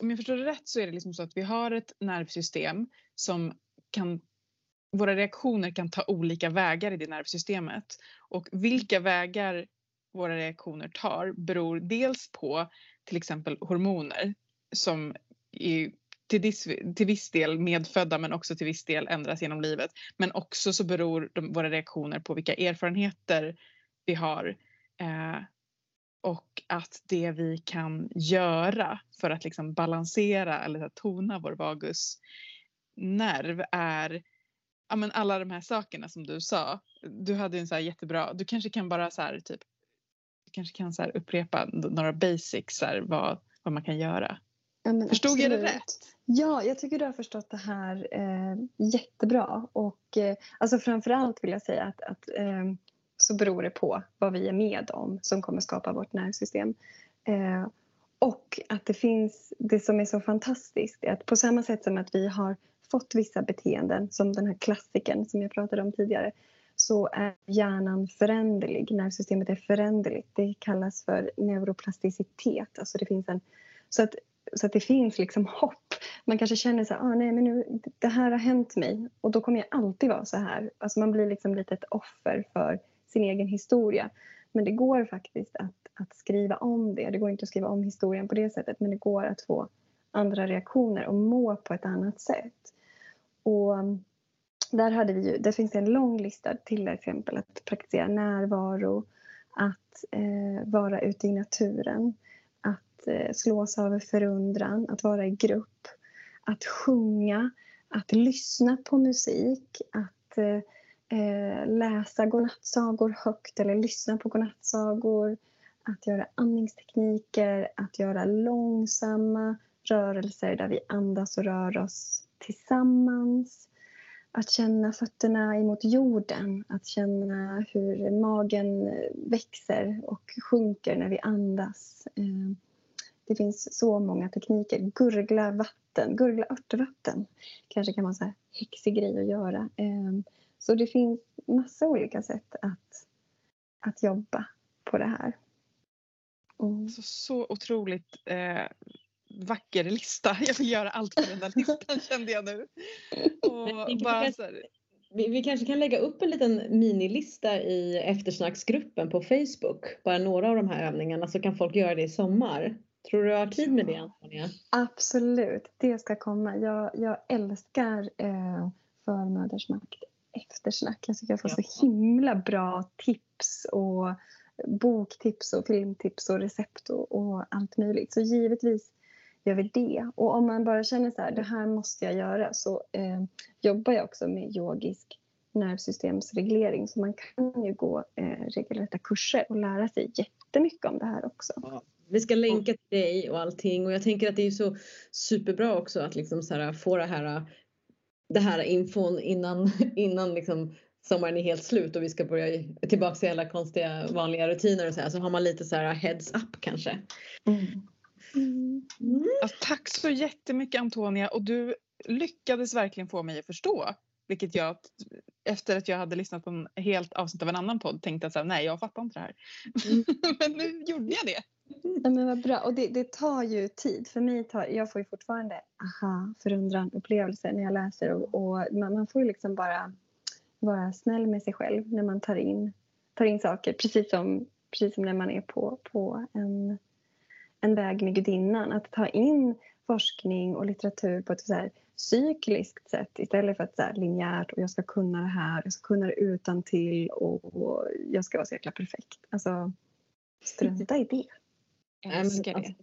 Speaker 2: om jag förstår det rätt så är det liksom så att vi har ett nervsystem som kan våra reaktioner kan ta olika vägar i det nervsystemet. Och vilka vägar våra reaktioner tar beror dels på till exempel hormoner som är till, viss, till viss del medfödda men också till viss del ändras genom livet. Men också så beror de, våra reaktioner på vilka erfarenheter vi har eh, och att det vi kan göra för att liksom balansera eller tona vår vagusnerv är ja, men alla de här sakerna som du sa. Du hade en så jättebra, du kanske kan bara så här, typ, du kanske kan så upprepa några basics här, vad, vad man kan göra.
Speaker 3: Ja,
Speaker 2: Förstod absolut. jag det rätt?
Speaker 3: Ja, jag tycker du har förstått det här eh, jättebra. Och, eh, alltså framförallt vill jag säga att, att eh, så beror det på vad vi är med om som kommer skapa vårt nervsystem. Eh, och att det finns, det som är så fantastiskt är att på samma sätt som att vi har fått vissa beteenden som den här klassiken som jag pratade om tidigare så är hjärnan föränderlig, nervsystemet är föränderligt. Det kallas för neuroplasticitet. Alltså det finns en, så, att, så att det finns liksom hopp. Man kanske känner så här, ah, nej men nu, det här har hänt mig och då kommer jag alltid vara så här. Alltså man blir liksom lite ett offer för sin egen historia. Men det går faktiskt att, att skriva om det. Det går inte att skriva om historien på det sättet men det går att få andra reaktioner och må på ett annat sätt. Och mm, där, hade vi ju, där finns det en lång lista till exempel att praktisera närvaro, att eh, vara ute i naturen, att eh, slås av förundran, att vara i grupp, att sjunga, att lyssna på musik, att eh, eh, läsa godnattsagor högt eller lyssna på godnattsagor, att göra andningstekniker, att göra långsamma rörelser där vi andas och rör oss tillsammans. Att känna fötterna emot jorden, att känna hur magen växer och sjunker när vi andas. Eh, det finns så många tekniker. Gurgla vatten, gurgla örtvatten kanske kan vara en häxig grej att göra. Eh, så det finns massa olika sätt att, att jobba på det här.
Speaker 2: Mm. Så, så otroligt eh, vacker lista. Jag vill göra allt på den där listan *laughs* kände jag nu. Och bara så här,
Speaker 1: vi, vi, kanske kan lägga upp en liten minilista i eftersnacksgruppen på Facebook. Bara några av de här övningarna så kan folk göra det i sommar. Tror du du har tid med det Antonia?
Speaker 3: Absolut, det ska komma. Jag, jag älskar eh, förmödersmakt eftersnack. Jag tycker jag får ja. så himla bra tips och boktips och filmtips och recept och, och, allt möjligt. Så givetvis gör vi det. Och om man bara känner så här, det här måste jag göra så eh, jobbar jag också med yogisk nervsystemsreglering. Så man kan ju gå eh, regelrätta kurser och lära sig jättemycket om det här också. Ja.
Speaker 1: Vi ska länka till dig och allting och jag tänker att det är så superbra också att liksom så här, få det här, det här infon innan, *laughs* innan liksom sommaren är helt slut och vi ska börja tillbaka till alla konstiga vanliga rutiner och så här, så har man lite så här heads up kanske. Mm.
Speaker 2: Mm. Alltså, tack så jättemycket Antonia och du lyckades verkligen få mig att förstå. Vilket jag, efter att jag hade lyssnat på en helt avsnitt av en annan podd, tänkte att så här, nej jag fattar inte det här. Mm. *laughs* men nu gjorde jag det.
Speaker 3: Ja, men vad bra. Och det, det, tar ju tid. För mig tar, jag får ju fortfarande aha, förundran, upplevelser när jag läser. Och, och man, man, får ju liksom bara vara snäll med sig själv när man tar in, tar in saker. Precis som, precis som när man är på, på en, en väg med gudinnan. Att ta in forskning och litteratur på ett så här cykliskt sätt istället för att så här linjärt och jag ska kunna det här, jag ska kunna det utan till och, och jag ska vara så jäkla perfekt. Alltså, strunta i det.
Speaker 1: Älskar det.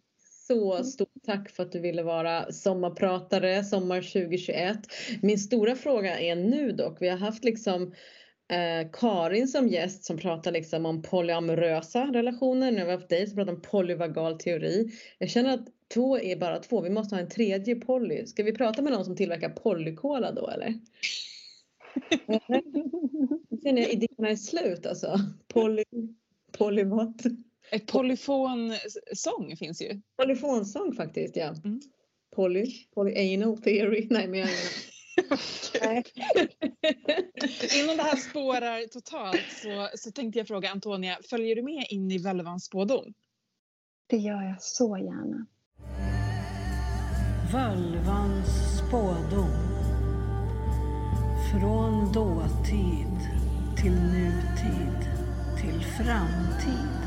Speaker 1: Så mm. stort tack för att du ville vara sommarpratare sommar 2021. Min stora fråga är nu dock, vi har haft liksom eh, Karin som gäst som pratar liksom om polyamorösa relationer. Nu har vi haft dig som pratar om polyvagal teori. Jag känner att två är bara två, vi måste ha en tredje poly. Ska vi prata med någon som tillverkar polykola då eller? Jag *laughs* känner jag idéerna är slut alltså. Poly, polyvat.
Speaker 2: Ett polyfonsång finns ju.
Speaker 1: Polyfonsång faktiskt, ja. Mm. Poly, polyanal theory. Nej, men jag
Speaker 2: Nej. *laughs* Innan det här spårar totalt så, så tänkte jag fråga Antonia, följer du med in i Völvans spådom?
Speaker 3: Det gör jag så gärna.
Speaker 4: Völvans spådom. Från dåtid till nutid till framtid.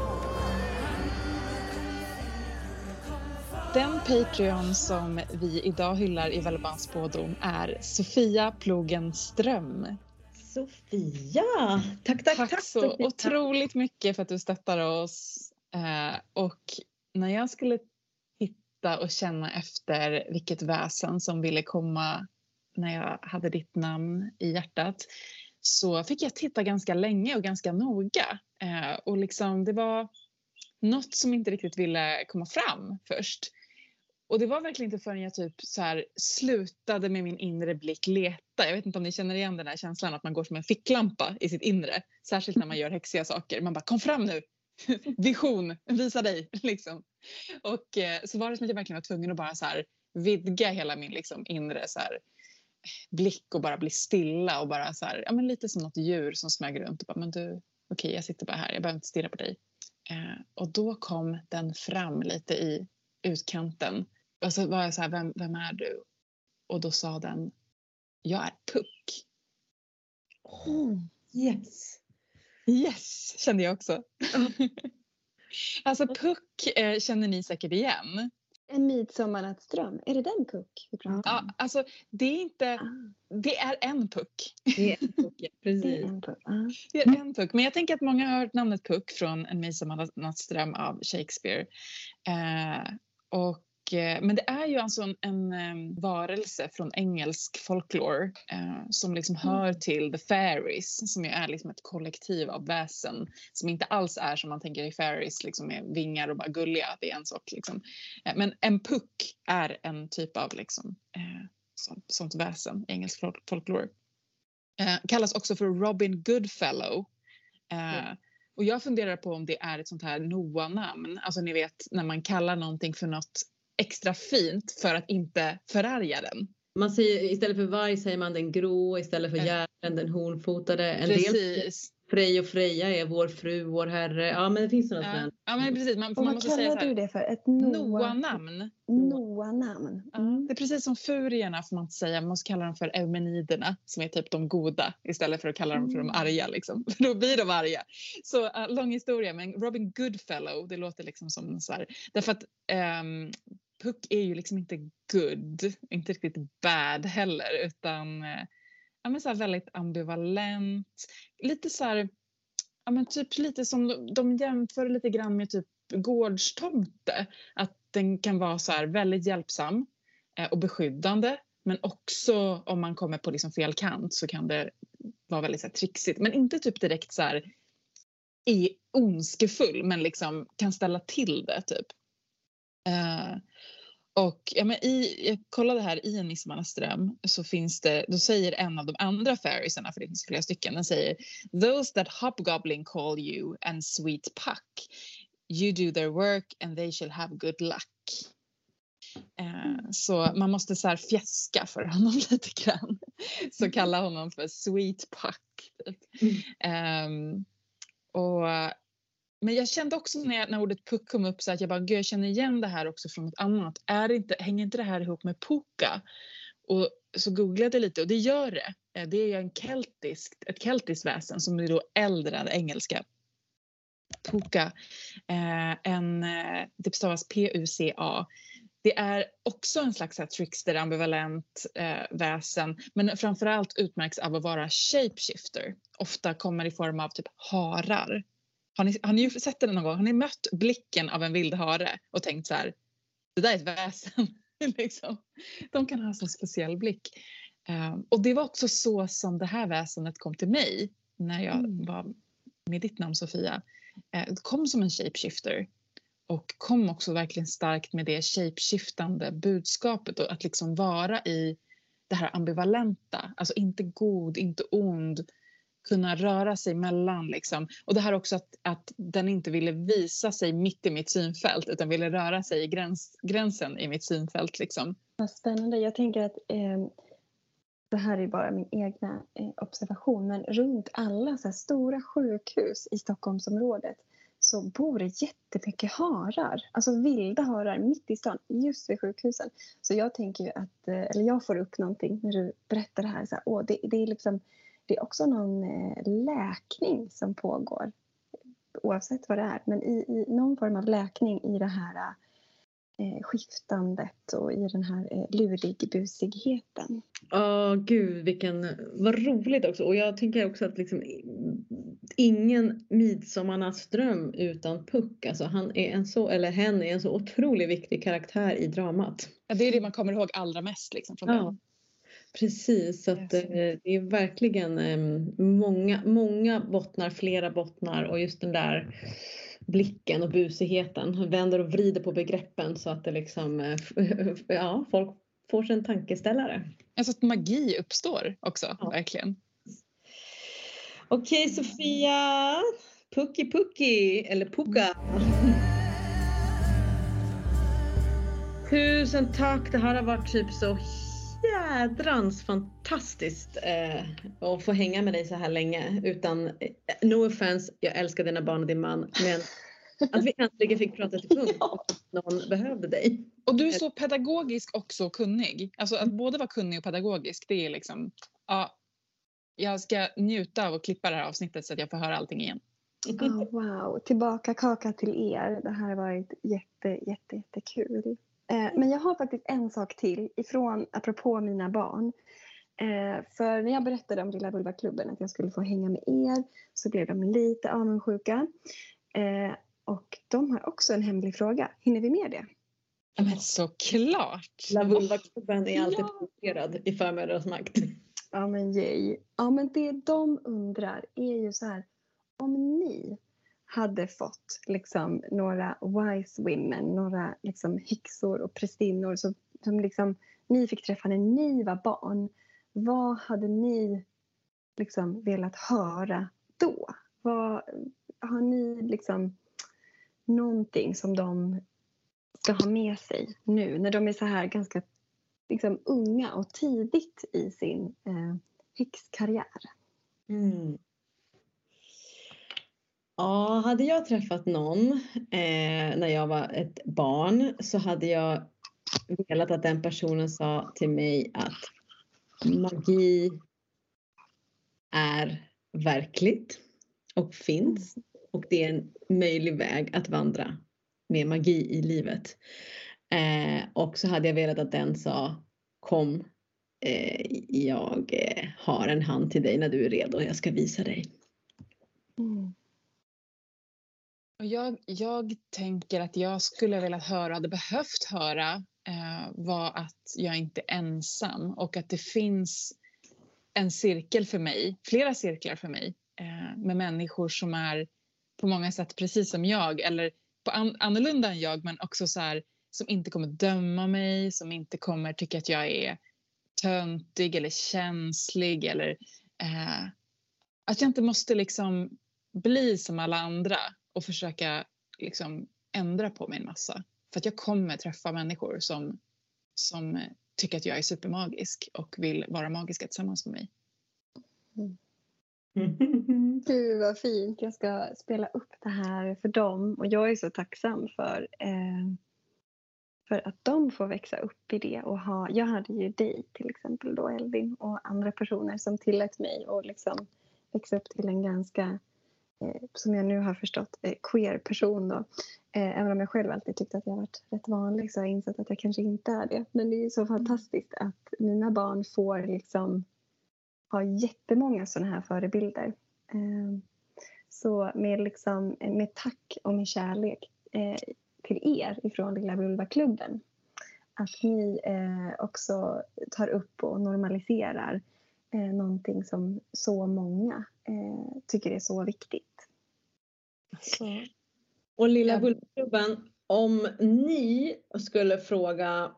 Speaker 2: Den Patreon som vi idag hyllar i Völvans spådom är Sofia Plogen Ström.
Speaker 1: Sofia! Tack, tack,
Speaker 2: tack,
Speaker 1: tack
Speaker 2: så Sofia. otroligt mycket för att du stöttar oss. Eh, och när jag skulle titta och känna efter vilket väsen som ville komma när jag hade ditt namn i hjärtat så fick jag titta ganska länge och ganska noga. Eh, och liksom det var något som inte riktigt ville komma fram först. Och det var verkligen inte förrän jag typ så här slutade med min inre blick leta. Jag vet inte om ni känner igen den här känslan att man går som en ficklampa i sitt inre. Särskilt när man gör häxiga saker. Man bara kom fram nu! *laughs* Vision, visa dig! *laughs* Liksom. Och eh, så var det som att jag verkligen var tvungen att bara så här vidga hela min liksom, inre så här, blick och bara bli stilla och bara så här, ja, men lite som något djur som smög runt och bara, men du, okej, okay, jag sitter bara här, jag behöver inte stirra på dig. Eh, och då kom den fram lite i utkanten och så var jag så här, vem, vem är du? Och då sa den, jag är Puck.
Speaker 1: Oh, yes.
Speaker 2: Yes, kände jag också. *laughs* alltså Puck eh, känner ni säkert igen.
Speaker 3: En midsommarnattsdröm, är det den Puck vi pratar
Speaker 2: om? Ja, alltså det är inte, ah. det är en Puck.
Speaker 1: Det är en Puck, ja, precis. *laughs* Det är en Puck.
Speaker 2: Ah. Det är en Puck. Men jag tänker att många har hört namnet Puck från En midsommarnattsdröm av Shakespeare. Eh, och men det är ju alltså en, en, en varelse från engelsk folklore eh, som liksom mm. hör till the fairies som ju är liksom ett kollektiv av väsen som inte alls är som man tänker i fairies liksom med vingar och bara gulliga, det är en sak. Liksom. Eh, men en puck är en typ av liksom, eh, sånt, sånt väsen i engelsk folklore. Eh, kallas också för Robin Goodfellow. Mm. Och jag funderar på om det är ett sånt här Noa-namn. Alltså ni vet när man kallar någonting för något extra fint för att inte förarga den.
Speaker 1: Man säger, istället för varg säger man den grå, istället för järven den hornfotade. En
Speaker 2: Precis.
Speaker 1: del Frej och Freja är vår fru, vår herre. Ja men det finns några
Speaker 2: Ja, ja men precis. Man, man
Speaker 3: vad
Speaker 2: måste säga
Speaker 3: kallar
Speaker 2: så
Speaker 3: du det för? Ett Noa-
Speaker 2: Noa-namn.
Speaker 3: Noa-namn. Mm.
Speaker 2: det är precis som furierna får man inte säga. Man måste kalla dem för eumeniderna som är typ de goda istället för att kalla dem för de
Speaker 3: Mm.
Speaker 2: arga. Liksom. För *laughs* då blir de arga. Så uh, lång historia men Robin Goodfellow det låter liksom som så här. Därför att um, Puck är ju liksom inte good, inte riktigt bad heller utan eh, ja, men så här väldigt ambivalent. Lite så här, ja, men typ lite som de, de jämför lite grann med typ gårdstomte. Att den kan vara så här väldigt hjälpsam eh, och beskyddande. Men också om man kommer på liksom fel kant så kan det vara väldigt så här, trixigt. Men inte typ direkt så här är ondskefull men liksom kan ställa till det typ. Eh, och ja, men i, jag kollade här i en Nissemannaström så finns det, då säger en av de andra fairies, för det finns flera stycken, den säger Those that hobgoblin call you and sweet puck you do their work and they shall have good luck. Eh, så man måste så här fjäska för honom *laughs* lite grann. Så kalla honom för sweet puck. Ehm, och, men jag kände också när, jag, när ordet puck kom upp så att jag bara, gud jag känner igen det här också från något annat. Är inte, hänger inte det här ihop med puka? Och så googlade jag lite och det gör det. Eh, det är ju en keltisk, ett keltiskt väsen som är då äldre än engelska. Puka. Eh, en, eh, det stavas P-U-C-A. Det är också en slags här trickster, ambivalent eh, väsen men framförallt utmärks av att vara shapeshifter. Ofta kommer i form av typ harar. Har ni, har ni sett det någon gång? Har ni mött blicken av en vild hare och tänkt så här, det där är ett väsen. *laughs* liksom. De kan ha en sån speciell blick. Eh, och det var också så som det här väsendet kom till mig när jag
Speaker 3: Mm.
Speaker 2: var med ditt namn Sofia. Det kom som en shapeshifter och kom också verkligen starkt med det shapeshiftande budskapet och att liksom vara i det här ambivalenta, alltså inte god, inte ond, kunna röra sig mellan liksom. Och det här också att, att den inte ville visa sig mitt i mitt synfält utan ville röra sig i gräns, gränsen i mitt synfält liksom.
Speaker 3: Vad spännande. Jag tänker att eh, det här är bara min egna eh, observation men runt alla så här stora sjukhus i Stockholmsområdet så bor det jättemycket harar. Alltså vilda harar mitt i stan, just vid sjukhusen. Så jag tänker ju att, eh, eller jag får upp någonting när du berättar det här. Så här åh, det, det, är liksom, det är också någon eh, läkning som pågår. Oavsett vad det är. Men i, i någon form av läkning i det här eh, skiftandet och i den här eh, lurigbusigheten.
Speaker 1: Ja, gud vilken, vad roligt också. Och jag tänker också att liksom ingen midsommarnattsdröm utan Puck. Alltså han är en så, eller hen är en så otroligt viktig karaktär i dramat.
Speaker 2: Ja, det är det man kommer ihåg allra mest liksom, från
Speaker 1: Ja.
Speaker 2: den.
Speaker 1: Precis, så att, eh, det är verkligen eh, många, många bottnar, flera bottnar och just den där blicken och busigheten vänder och vrider på begreppen så att det liksom, eh, *laughs* ja, folk får sig en tankeställare.
Speaker 2: Alltså att magi uppstår också,
Speaker 1: Ja.
Speaker 2: verkligen.
Speaker 1: Okej Sofia, Pucki Pucki eller Pucka. Tusen tack, det här har varit typ så jädrans fantastiskt eh, att få hänga med dig så här länge. Utan, eh, no offense, jag älskar dina barn och din man. Men att vi äntligen fick prata till punkt att någon behövde dig.
Speaker 2: Och du är så pedagogisk och så kunnig. Alltså att både vara kunnig och pedagogisk, det är liksom... Ja, jag ska njuta av att klippa det här avsnittet så att jag får höra allting igen.
Speaker 3: Oh, wow, tillbaka kaka till er. Det här har varit jätte, jätte, jättekul. Eh, men jag har faktiskt en sak till ifrån, apropå mina barn. Eh, för när jag berättade om Lilla Vulva-klubben att jag skulle få hänga med er så blev de lite avundsjuka. Eh, och de har också en hemlig fråga. Hinner vi med det?
Speaker 2: Ja, men såklart!
Speaker 1: La Vulva-klubben är alltid
Speaker 2: Ja.
Speaker 1: prioriterad i förmödrarnas
Speaker 3: Ja men yay. Ja men det de undrar är ju så här. Om ni hade fått liksom några wise women, några liksom häxor och prästinnor som, som liksom ni fick träffa när ni var barn. Vad hade ni liksom velat höra då? Vad, har ni liksom någonting som de ska ha med sig nu när de är så här ganska liksom, unga och tidigt i sin eh, häxkarriär?
Speaker 1: Mm. Ja, hade jag träffat någon eh, när jag var ett barn så hade jag velat att den personen sa till mig att magi är verkligt och finns och det är en möjlig väg att vandra med magi i livet. Eh, och så hade jag velat att den sa kom, eh, jag har en hand till dig när du är redo, jag ska visa dig.
Speaker 3: Mm.
Speaker 2: Och jag, jag tänker att jag skulle velat höra, hade behövt höra, eh, var att jag inte är ensam och att det finns en cirkel för mig, flera cirklar för mig eh, med människor som är på många sätt precis som jag eller på an, annorlunda än jag men också så här som inte kommer döma mig, som inte kommer tycka att jag är töntig eller känslig eller eh, att jag inte måste liksom bli som alla andra och försöka liksom ändra på mig en massa. För att jag kommer träffa människor som, som tycker att jag är supermagisk och vill vara magiska tillsammans med mig.
Speaker 3: Gud vad fint. Jag ska spela upp det här för dem och jag är så tacksam för, eh, för att de får växa upp i det och ha, jag hade ju dig till exempel då Elvin och andra personer som tillät mig att liksom växa upp till en ganska Eh, som jag nu har förstått, eh, queer person då. Eh, även om jag själv alltid tyckte att jag varit rätt vanlig så har jag insett att jag kanske inte är det. Men det är ju så fantastiskt att mina barn får liksom ha jättemånga sådana här förebilder. Ehm, så med, liksom, med tack och med kärlek till er ifrån Lilla Vulva-klubben. Att ni också tar upp och normaliserar eh, någonting som så många eh, tycker är så viktigt. Så.
Speaker 1: Och Lilla
Speaker 2: Ja.
Speaker 1: Vulvaklubben, om ni skulle fråga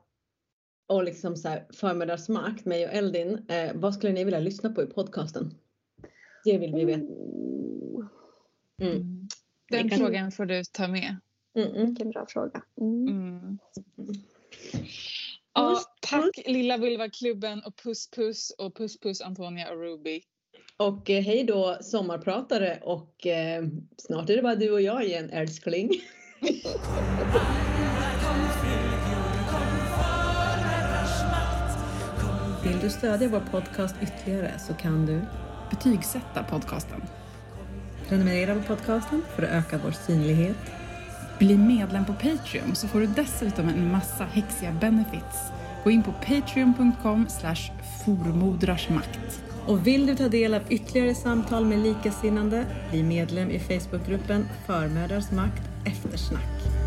Speaker 1: och liksom så här, förmiddagsmakt, mig och Eldin, eh, vad skulle ni vilja lyssna på i podcasten? Det vill vi veta. Mm.
Speaker 2: Den
Speaker 1: kan-
Speaker 2: frågan får du ta med.
Speaker 1: Mm, mm.
Speaker 3: vilken bra fråga. Mm.
Speaker 2: Mm. Ja, tack Lilla Vulva-klubben och puss puss och puss puss Antonia och Ruby.
Speaker 1: Och eh, hej då sommarpratare och eh, snart är det bara du och jag igen älskling. *laughs*
Speaker 5: Vill du stödja vår podcast ytterligare så kan du
Speaker 6: Betygsätta podcasten.
Speaker 5: prenumerera på podcasten för att öka vår synlighet.
Speaker 6: Bli medlem på Patreon så får du dessutom en massa häxiga benefits. Gå in på patreon.com slash formodrarsmakt.
Speaker 5: Och vill du ta del av ytterligare samtal med likasinnande, bli medlem i Facebookgruppen Förmödrars makt eftersnack.